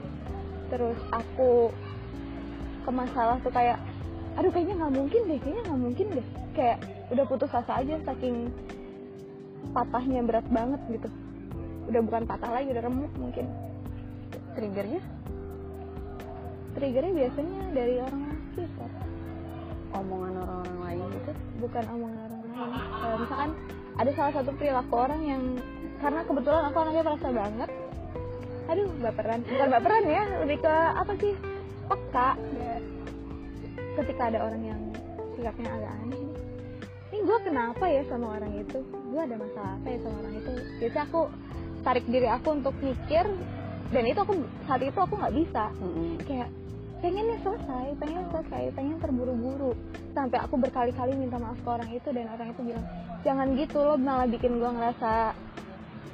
terus aku ke masalah tuh kayak aduh kayaknya nggak mungkin deh kayaknya nggak mungkin deh. Kayak udah putus asa aja saking patahnya berat banget gitu. Udah bukan patah lagi udah remuk mungkin. Triggernya? Triggernya biasanya dari orang sekitar omongan orang-orang lain. Gitu bukan omongan orang lain. Kayak misalkan ada salah satu perilaku orang yang karena kebetulan aku anaknya perasa banget. Aduh baperan. Bukan baperan ya lebih ke apa sih? Peka. Ketika ada orang yang sikapnya agak aneh ini gue kenapa ya sama orang itu? Gue ada masalah apa ya sama orang itu? Biasanya aku tarik diri aku untuk mikir dan itu aku saat itu aku nggak bisa. Mm-mm. kayak pengennya selesai, pengen selesai, pengen terburu-buru. Sampai aku berkali-kali minta maaf ke orang itu dan orang itu bilang jangan gitu lo malah bikin gua ngerasa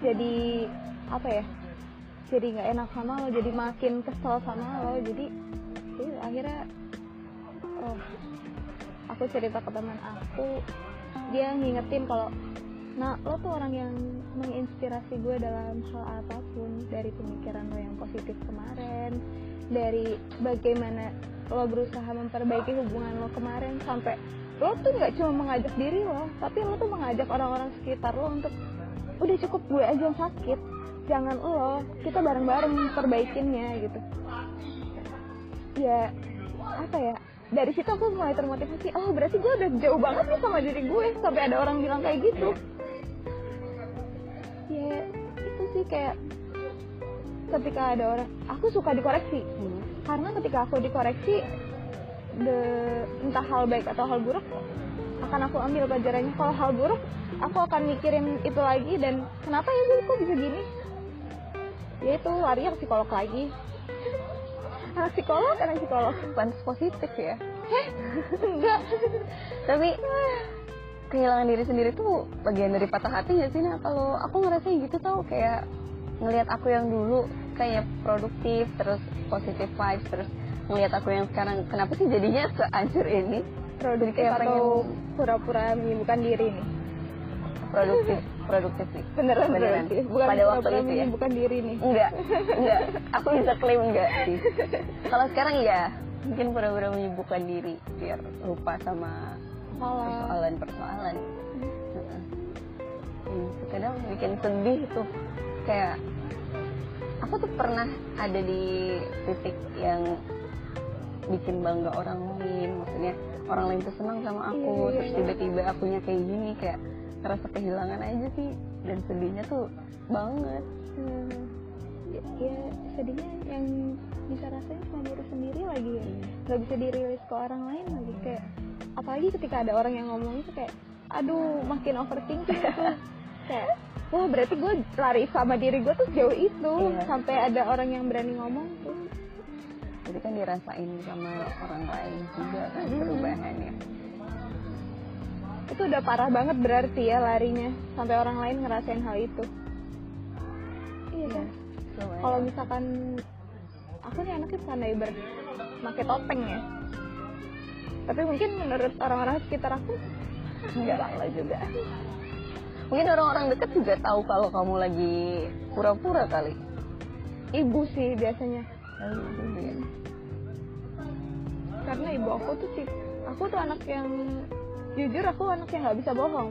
jadi apa ya jadi nggak enak sama lo jadi makin kesel sama lo. Jadi jadi akhirnya oh aku cerita ke teman aku. Dia ngingetin kalau nah lo tuh orang yang menginspirasi gue dalam hal apa pun dari pemikiran lo yang positif kemarin dari bagaimana lo berusaha memperbaiki hubungan lo kemarin sampai lo tuh nggak cuma mengajak diri lo tapi lo tuh mengajak orang-orang sekitar lo untuk udah cukup gue aja yang sakit. Jangan lo kita bareng-bareng perbaikinnya gitu. Ya apa ya dari situ aku mulai termotivasi oh berarti gue udah jauh banget nih sama diri gue sampai ada orang bilang kayak gitu. Ya itu sih kayak ketika ada orang aku suka dikoreksi Hmm. karena ketika aku dikoreksi de, entah hal baik atau hal buruk akan aku ambil pelajarannya. Kalau hal buruk aku akan mikirin itu lagi dan kenapa ya gue kok bisa gini? Ya itu lari ke psikolog lagi. Anak psikolog anak psikolog. Pantas positif ya. Enggak. Tapi kehilangan diri sendiri tuh bagian dari patah hati ya sih nah kalau aku ngerasain gitu tau kayak ngelihat aku yang dulu kayak produktif terus positif vibes terus ngelihat aku yang sekarang. Kenapa sih jadinya sehancur ini? Produktif kayak atau pura-pura menyibukkan diri nih produktif produktif nih. Beneran, Beneran. bukan Pada waktu itu ya? menyibukkan diri nih enggak enggak. Aku bisa klaim enggak sih? Kalau sekarang ya mungkin pura-pura menyibukkan diri biar lupa sama salah persoalan-persoalan. Heeh. Hmm, kadang bikin sedih tuh kayak aku tuh pernah ada di titik yang bikin bangga orang lain. Maksudnya orang lain tuh senang sama aku Iya, iya, terus iya. tiba-tiba akunya kayak gini kayak ngerasa kehilangan aja sih. Dan sedihnya tuh banget. Hmm, ya, ya sedihnya yang bisa rasain cuma diri sendiri lagi ya. Nggak bisa dirilis ke orang lain lagi kayak apalagi ketika ada orang yang ngomong itu kayak aduh makin overthinking gitu kayak wah berarti gue lari sama diri gue tuh jauh itu Iya. sampai ada orang yang berani ngomong tuh jadi kan dirasain sama orang lain juga kan Mm-mm. perubahannya itu udah parah banget berarti ya larinya sampai orang lain ngerasain hal itu iya kan Lumayan. kalau misalkan aku nih anaknya pandai ber pakai topeng ya tapi mungkin menurut orang-orang sekitar aku enggak lah juga mungkin orang-orang dekat juga tahu kalau kamu lagi pura-pura kali. Ibu sih biasanya. Iya. karena ibu aku tuh sih aku tuh anak yang jujur aku anak yang nggak bisa bohong.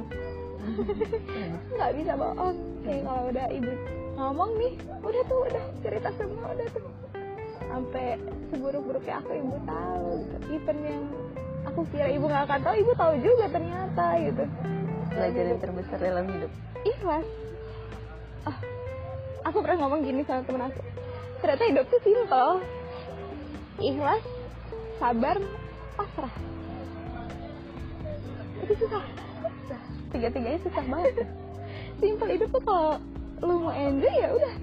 Nggak bisa bohong. Kayak kalau udah ibu ngomong nih udah tuh udah cerita semua udah tuh. Sampai seburuk-buruknya aku ibu tahu gitu. Even yang aku kira ibu nggak akan tahu ibu tahu juga ternyata gitu pelajaran terbesar dalam hidup. Ikhlas ah aku pernah ngomong gini sama temen aku. Ternyata hidup tuh simpel ikhlas sabar pasrah. Itu susah. Tiga-tiganya susah banget. Simpel hidup tuh kalau lu mau enjoy ya udah.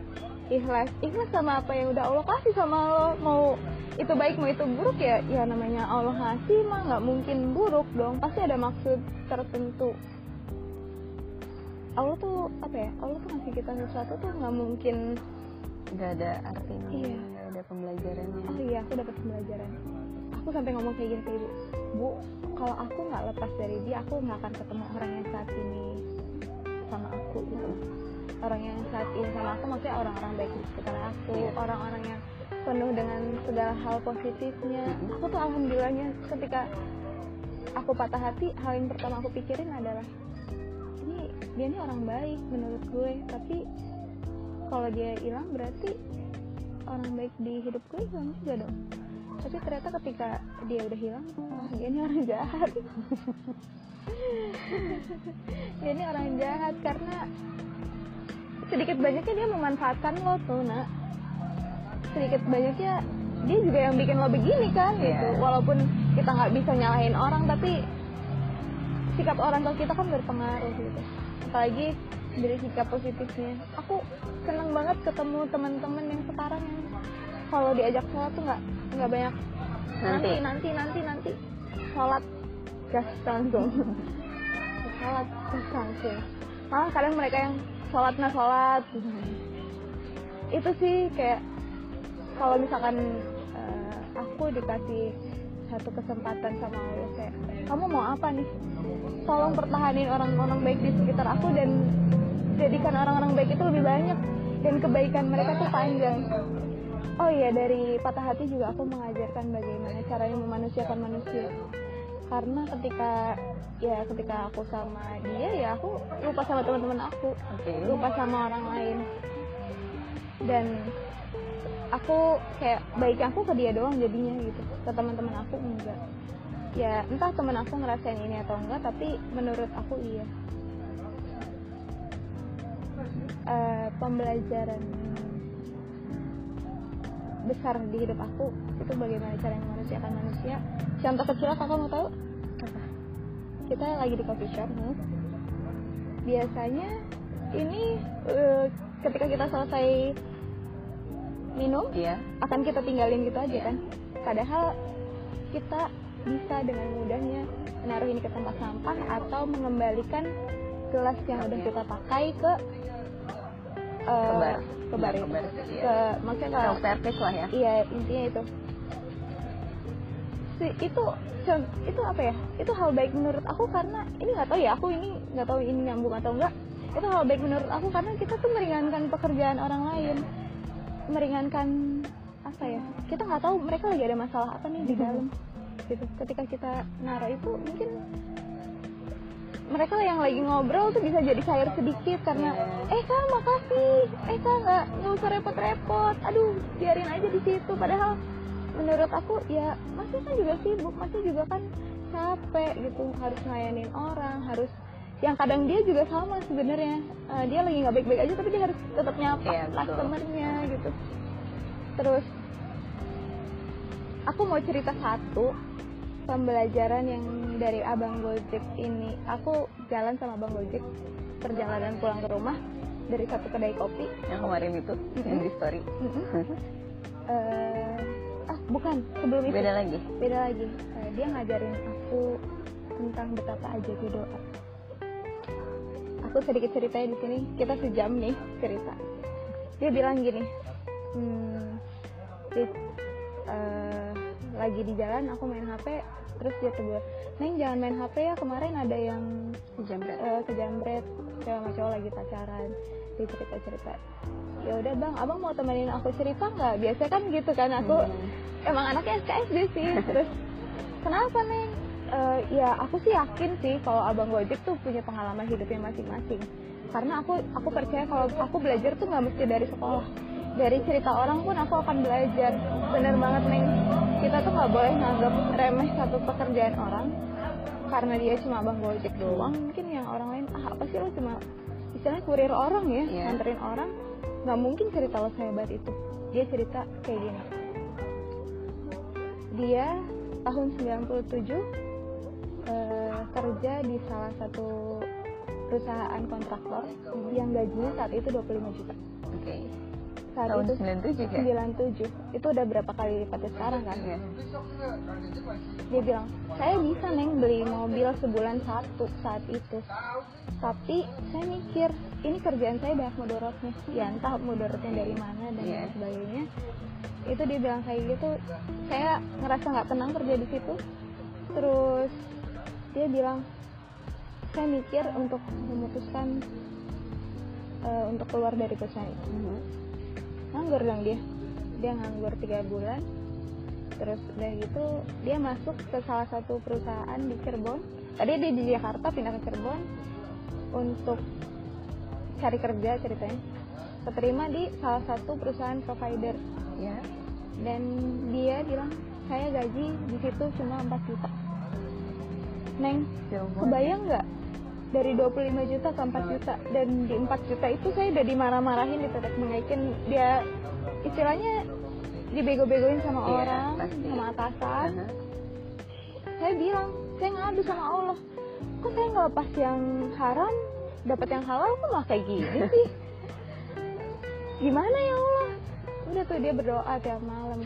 Ikhlas ikhlas sama apa yang udah Allah kasih sama lo? Mau itu baik mau itu buruk ya ya namanya Allah ngasih mah nggak mungkin buruk dong. Pasti ada maksud tertentu Allah tuh apa ya Allah tuh ngasih kita sesuatu tuh nggak mungkin nggak ada artinya Iya. nggak ada pembelajarannya. Oh iya aku dapat pembelajaran. Aku sampai ngomong kayak gini ke ibu bu kalau aku nggak lepas dari dia aku nggak akan ketemu orang yang saat ini sama aku. Gitu. Orang yang saat ini sama aku maksudnya orang-orang baik di sekitar aku Iya. orang-orang yang penuh dengan segala hal positifnya. Aku tuh alhamdulillahnya ketika aku patah hati hal yang pertama aku pikirin adalah dia ini orang baik menurut gue. Tapi kalau dia hilang berarti orang baik di hidup gue hilang juga dong. Tapi ternyata ketika dia udah hilang wah dia ini orang jahat. Dia ini orang jahat karena sedikit banyaknya dia memanfaatkan lo tuh nak. Sedikit banyaknya dia juga yang bikin lo begini kan Iya. gitu walaupun kita nggak bisa nyalahin orang tapi sikap orang ke kita kan berpengaruh gitu. Apalagi dari sikap positifnya. Aku seneng banget ketemu teman-teman yang sekarang yang kalau diajak sholat tuh nggak nggak banyak Nanti. nanti nanti nanti nanti. Sholat gas langsung sholat gas langsung malah kadang mereka yang sholat nah sholat. Itu sih kayak kalau misalkan eh, aku dikasih satu kesempatan sama Allah kayak kamu mau apa nih tolong pertahanin orang-orang baik di sekitar aku dan jadikan orang-orang baik itu lebih banyak. Dan kebaikan mereka tuh panjang. Oh iya dari patah hati juga aku mengajarkan bagaimana caranya memanusiakan manusia. Karena ketika ya ketika aku sama dia ya aku lupa sama teman-teman aku. Oke. Lupa sama orang lain. Dan aku kayak baiknya aku ke dia doang jadinya gitu. Ke teman-teman aku enggak ya entah teman aku ngerasain ini atau enggak tapi menurut aku iya. Eh, pembelajaran besar di hidup aku itu bagaimana cara memanusiakan manusia. Contoh kecil kakak mau tahu? Kita lagi di coffee shop nih biasanya ini eh, ketika kita selesai minum iya. akan kita tinggalin gitu aja kan? Padahal kita bisa dengan mudahnya menaruh ini ke tempat sampah atau mengembalikan gelas yang udah kita pakai ke eh, ke bar ke bar Iya, itu. ke bar iya. ke maksudnya ke service lah ya. Iya intinya itu. Si itu itu apa ya? Itu hal baik menurut aku karena ini nggak tahu ya aku ini nggak tahu ini nyambung atau enggak itu hal baik menurut aku karena kita tuh meringankan pekerjaan orang lain. Meringankan apa ya? Kita nggak tahu mereka lagi ada masalah apa nih di dalam gitu ketika kita naruh itu mungkin mereka yang lagi ngobrol tuh bisa jadi cair sedikit karena Iya. eh kak makasih. Eh kak nggak nggak usah repot-repot. Aduh biarin aja di situ. Padahal menurut aku ya masih kan juga sibuk masih juga kan capek gitu. Harus ngelayanin orang harus yang kadang dia juga sama sebenarnya. Eh, dia lagi nggak baik-baik aja tapi dia harus tetap nyapa Iya, betul. customernya gitu. Terus aku mau cerita satu pembelajaran yang dari abang Gojek ini. Aku jalan sama abang Gojek perjalanan pulang ke rumah dari satu kedai kopi. Yang kemarin itu yang di story. Mm-mm. Eh, ah bukan sebelum itu. Beda lagi? Beda lagi. Eh, dia ngajarin aku tentang betapa aja doa. Aku sedikit ceritanya di sini kita sejam nih cerita. Dia bilang gini hmm, eh, lagi di jalan aku main hp terus dia tegur neng jangan main hp ya kemarin ada yang jambret eh, kejambret cewek sama cowok lagi pacaran dia cerita cerita ya udah bang abang mau temenin aku cerita nggak? Biasanya kan gitu kan aku Hmm. emang anaknya SKSD sih terus kenapa neng? Eh, ya aku sih yakin sih kalau abang Gojek tuh punya pengalaman hidupnya masing-masing. Karena aku aku percaya kalau aku belajar tuh nggak mesti dari sekolah dari cerita orang pun aku akan belajar. Bener banget neng. Kita tuh nggak boleh nganggap remeh satu pekerjaan orang karena dia cuma abang gojek doang. Mungkin yang orang lain ah apa sih lo cuma istilahnya kurir orang ya Iya. nganterin orang? Nggak mungkin cerita lo sehebat itu. Dia cerita kayak gini. Dia tahun 97 eh, kerja di salah satu perusahaan kontraktor yang gajinya saat itu 25 juta. Saat Tahun itu 97 ya? 97 itu udah berapa kali lipatnya sekarang kan? Iya. dia bilang saya bisa neng beli mobil sebulan satu saat itu. Tapi saya mikir ini kerjaan saya banyak mudorotnya ya entah mudorotnya dari mana dan lain sebagainya. Itu dia bilang kayak gitu. Saya ngerasa nggak tenang kerja di situ. Terus dia bilang saya mikir untuk memutuskan eh, untuk keluar dari perusahaan itu. Mhm. Nganggur dong dia. Dia nganggur tiga bulan. Terus udah gitu dia masuk ke salah satu perusahaan di Cirebon. Tadi dia di Jakarta pindah ke Cirebon untuk cari kerja ceritanya. Keterima di salah satu perusahaan provider. Ya. dan dia bilang saya gaji di situ cuma 4 juta. Neng kebayang nggak dari 25 juta ke 4 juta. Dan di 4 juta itu saya udah dimarah-marahin ditetek mengaikin dia istilahnya dibego-begoin sama Iya, orang pasti. sama atasan. Aha. saya bilang saya ngadu sama Allah. Kok saya nggak lepas yang haram dapat yang halal kok malah kayak gini sih? Gimana ya Allah? Udah tuh dia berdoa tiap malam.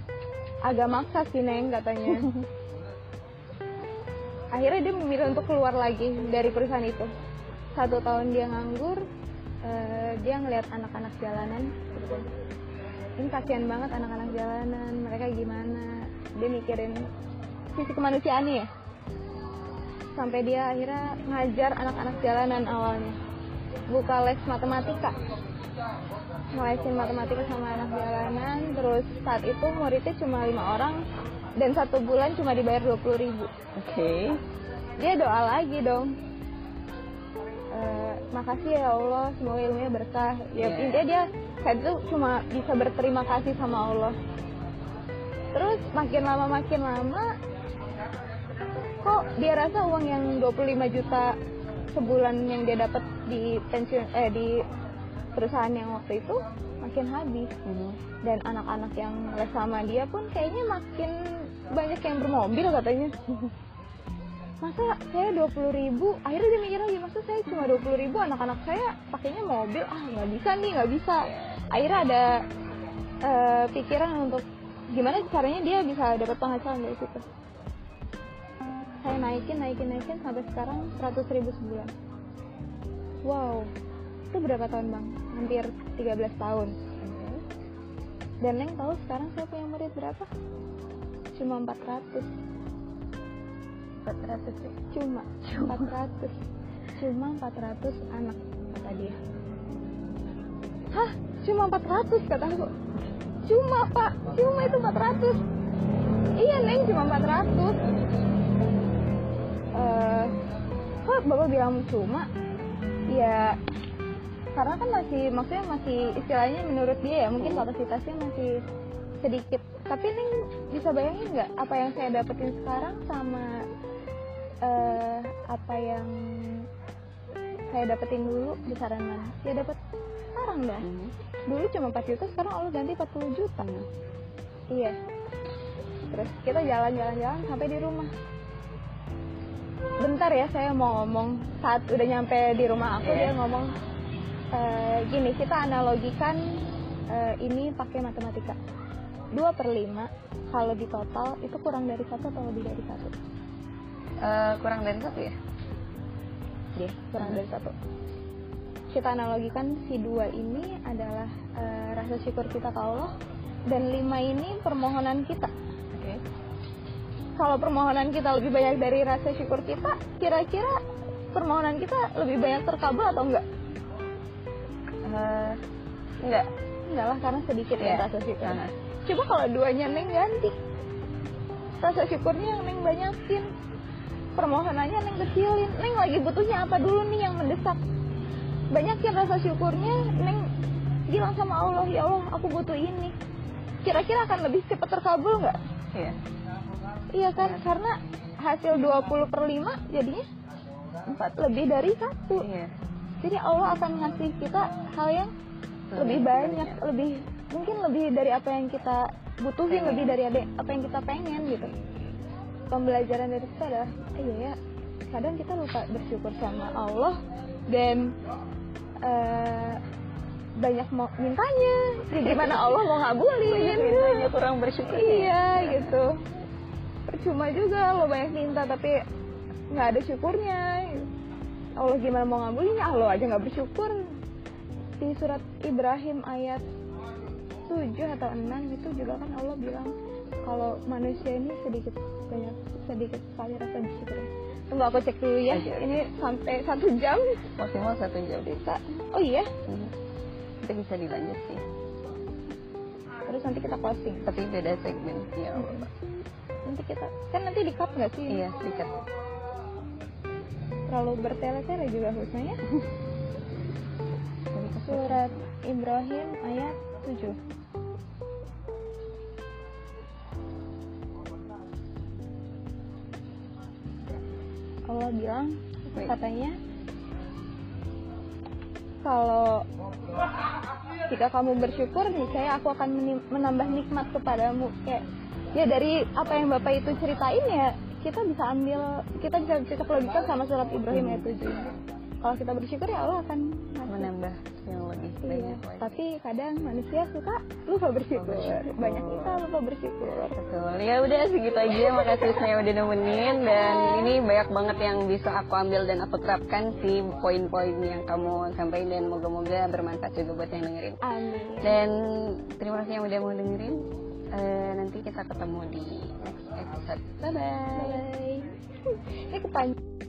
Agak maksa sih neng katanya akhirnya dia memilih untuk keluar lagi dari perusahaan itu. Satu tahun dia nganggur eh, dia ngelihat anak-anak jalanan. Ini kasihan banget anak-anak jalanan mereka gimana? Dia mikirin sisi kemanusiaannya ya. Sampai dia akhirnya ngajar anak-anak jalanan awalnya. Buka les matematika. Ngelesin matematika sama anak jalanan terus saat itu muridnya cuma lima orang dan satu bulan cuma dibayar dua ribu Oke. dia doa lagi dong Eh, makasih ya Allah semoga ilmunya berkah ya Iya. intinya dia saat itu cuma bisa berterima kasih sama Allah terus makin lama makin lama kok dia rasa uang yang 25 juta sebulan yang dia dapat di pensiun eh di perusahaan yang waktu itu makin habis Mhm. dan anak-anak yang les sama dia pun kayaknya makin banyak yang bermobil katanya. Masa saya 20.000 ribu? Akhirnya dia mikir lagi masa saya cuma 20.000 ribu? Anak-anak saya pakainya mobil. Ah nggak bisa nih nggak bisa. Akhirnya ada eh, pikiran untuk gimana caranya dia bisa dapat penghasilan dari situ. Saya naikin naikin naikin sampai sekarang 100.000 ribu sebulan. Wow itu berapa tahun bang? Hampir 13 tahun. Dan Neng tahu sekarang saya punya murid berapa? Cuma 400 400 ya. Cuma 400 Cuma 400 anak kata dia. Hah? Cuma 400 kata aku. Cuma pak, cuma itu 400 Iya Neng cuma 400 Eh, Kok bapak bilang cuma? Ya karena kan masih maksudnya masih istilahnya menurut dia ya mungkin kapasitasnya masih sedikit. Tapi Neng bisa bayangin nggak apa yang saya dapetin sekarang sama eh, apa yang saya dapetin dulu besaran mana ya dapat sekarang dah. Mhm. dulu cuma 4 juta sekarang Allah ganti 40 juta. Iya. Terus kita jalan-jalan-jalan sampai di rumah. Bentar ya saya mau ngomong. Saat udah nyampe di rumah aku Iya. dia ngomong "Eh, gini kita analogikan eh, ini pakai matematika 2 per 5 kalau di total itu kurang dari satu atau lebih dari satu Eh, kurang dari satu ya? Iya, kurang dari satu. Kita analogikan si dua ini adalah eh, rasa syukur kita ke Allah dan lima ini permohonan kita. Oke. Kalau permohonan kita lebih banyak dari rasa syukur kita, kira-kira permohonan kita lebih banyak terkabul atau enggak? Eh, enggak. Enggak lah, karena sedikit Iya. ya rasa syukur. Aha. Coba kalau duanya Neng ganti, rasa syukurnya yang Neng banyakin, permohonannya Neng kecilin. Neng lagi butuhnya apa dulu nih yang mendesak? banyakin rasa syukurnya neng bilang sama Allah ya Allah aku butuh ini. Kira-kira akan lebih cepat terkabul nggak? Iya. Iya kan? Karena hasil 20 per 5 jadinya empat. lebih dari satu. Iya. Jadi Allah akan ngasih kita hal yang lebih banyak. lebih mungkin lebih dari apa yang kita butuhin Pengen. lebih dari apa yang kita pengen gitu. Pembelajaran dari kita adalah eh, iya ya kadang kita lupa bersyukur sama Allah dan eh, banyak mau mintanya. Ya gimana Allah mau ngabulin banyak mintanya kurang bersyukur ya. iya gitu. Percuma juga lo banyak minta tapi nggak ada syukurnya. Allah gimana mau ngabulinnya ah, lo aja nggak bersyukur. Di surat Ibrahim ayat 7 atau 6 itu juga kan Allah bilang kalau manusia ini sedikit banyak sedikit sekali rasa bersyukur. Tunggu aku cek dulu ya. Oke. ini sampai satu jam. Maksimal satu jam bisa oh iya? Mhm. itu bisa dilanjut sih. Terus nanti kita closing. Tapi beda segmen. Ya nanti kita kan nanti di cut nggak sih? Iya sedikit terlalu bertele-tele juga harusnya ya. Surat Ibrahim ayat 7 Allah bilang katanya kalau jika kamu bersyukur niscaya aku akan menambah nikmat kepadamu. Kayak ya dari apa yang bapak itu ceritain ya kita bisa ambil kita bisa cocok logikan sama surat Ibrahim ayat 7 kalau kita bersyukur ya Allah akan. Menambah yang lebih Iya, banyak lagi tapi kadang manusia suka lupa bersyukur. bersyukur. Banyak kita lupa bersyukur. Betul. Ya udah segitu aja. Makasih saya udah nemenin dan ini banyak banget yang bisa aku ambil dan aku terapkan sih poin-poin yang kamu sampaikan dan moga-moga bermanfaat juga buat yang dengerin. Amin. Dan terima kasih yang udah mau dengerin. Eh, nanti kita ketemu di next episode. Bye bye. Bye. Ini kepanjang.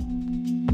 Música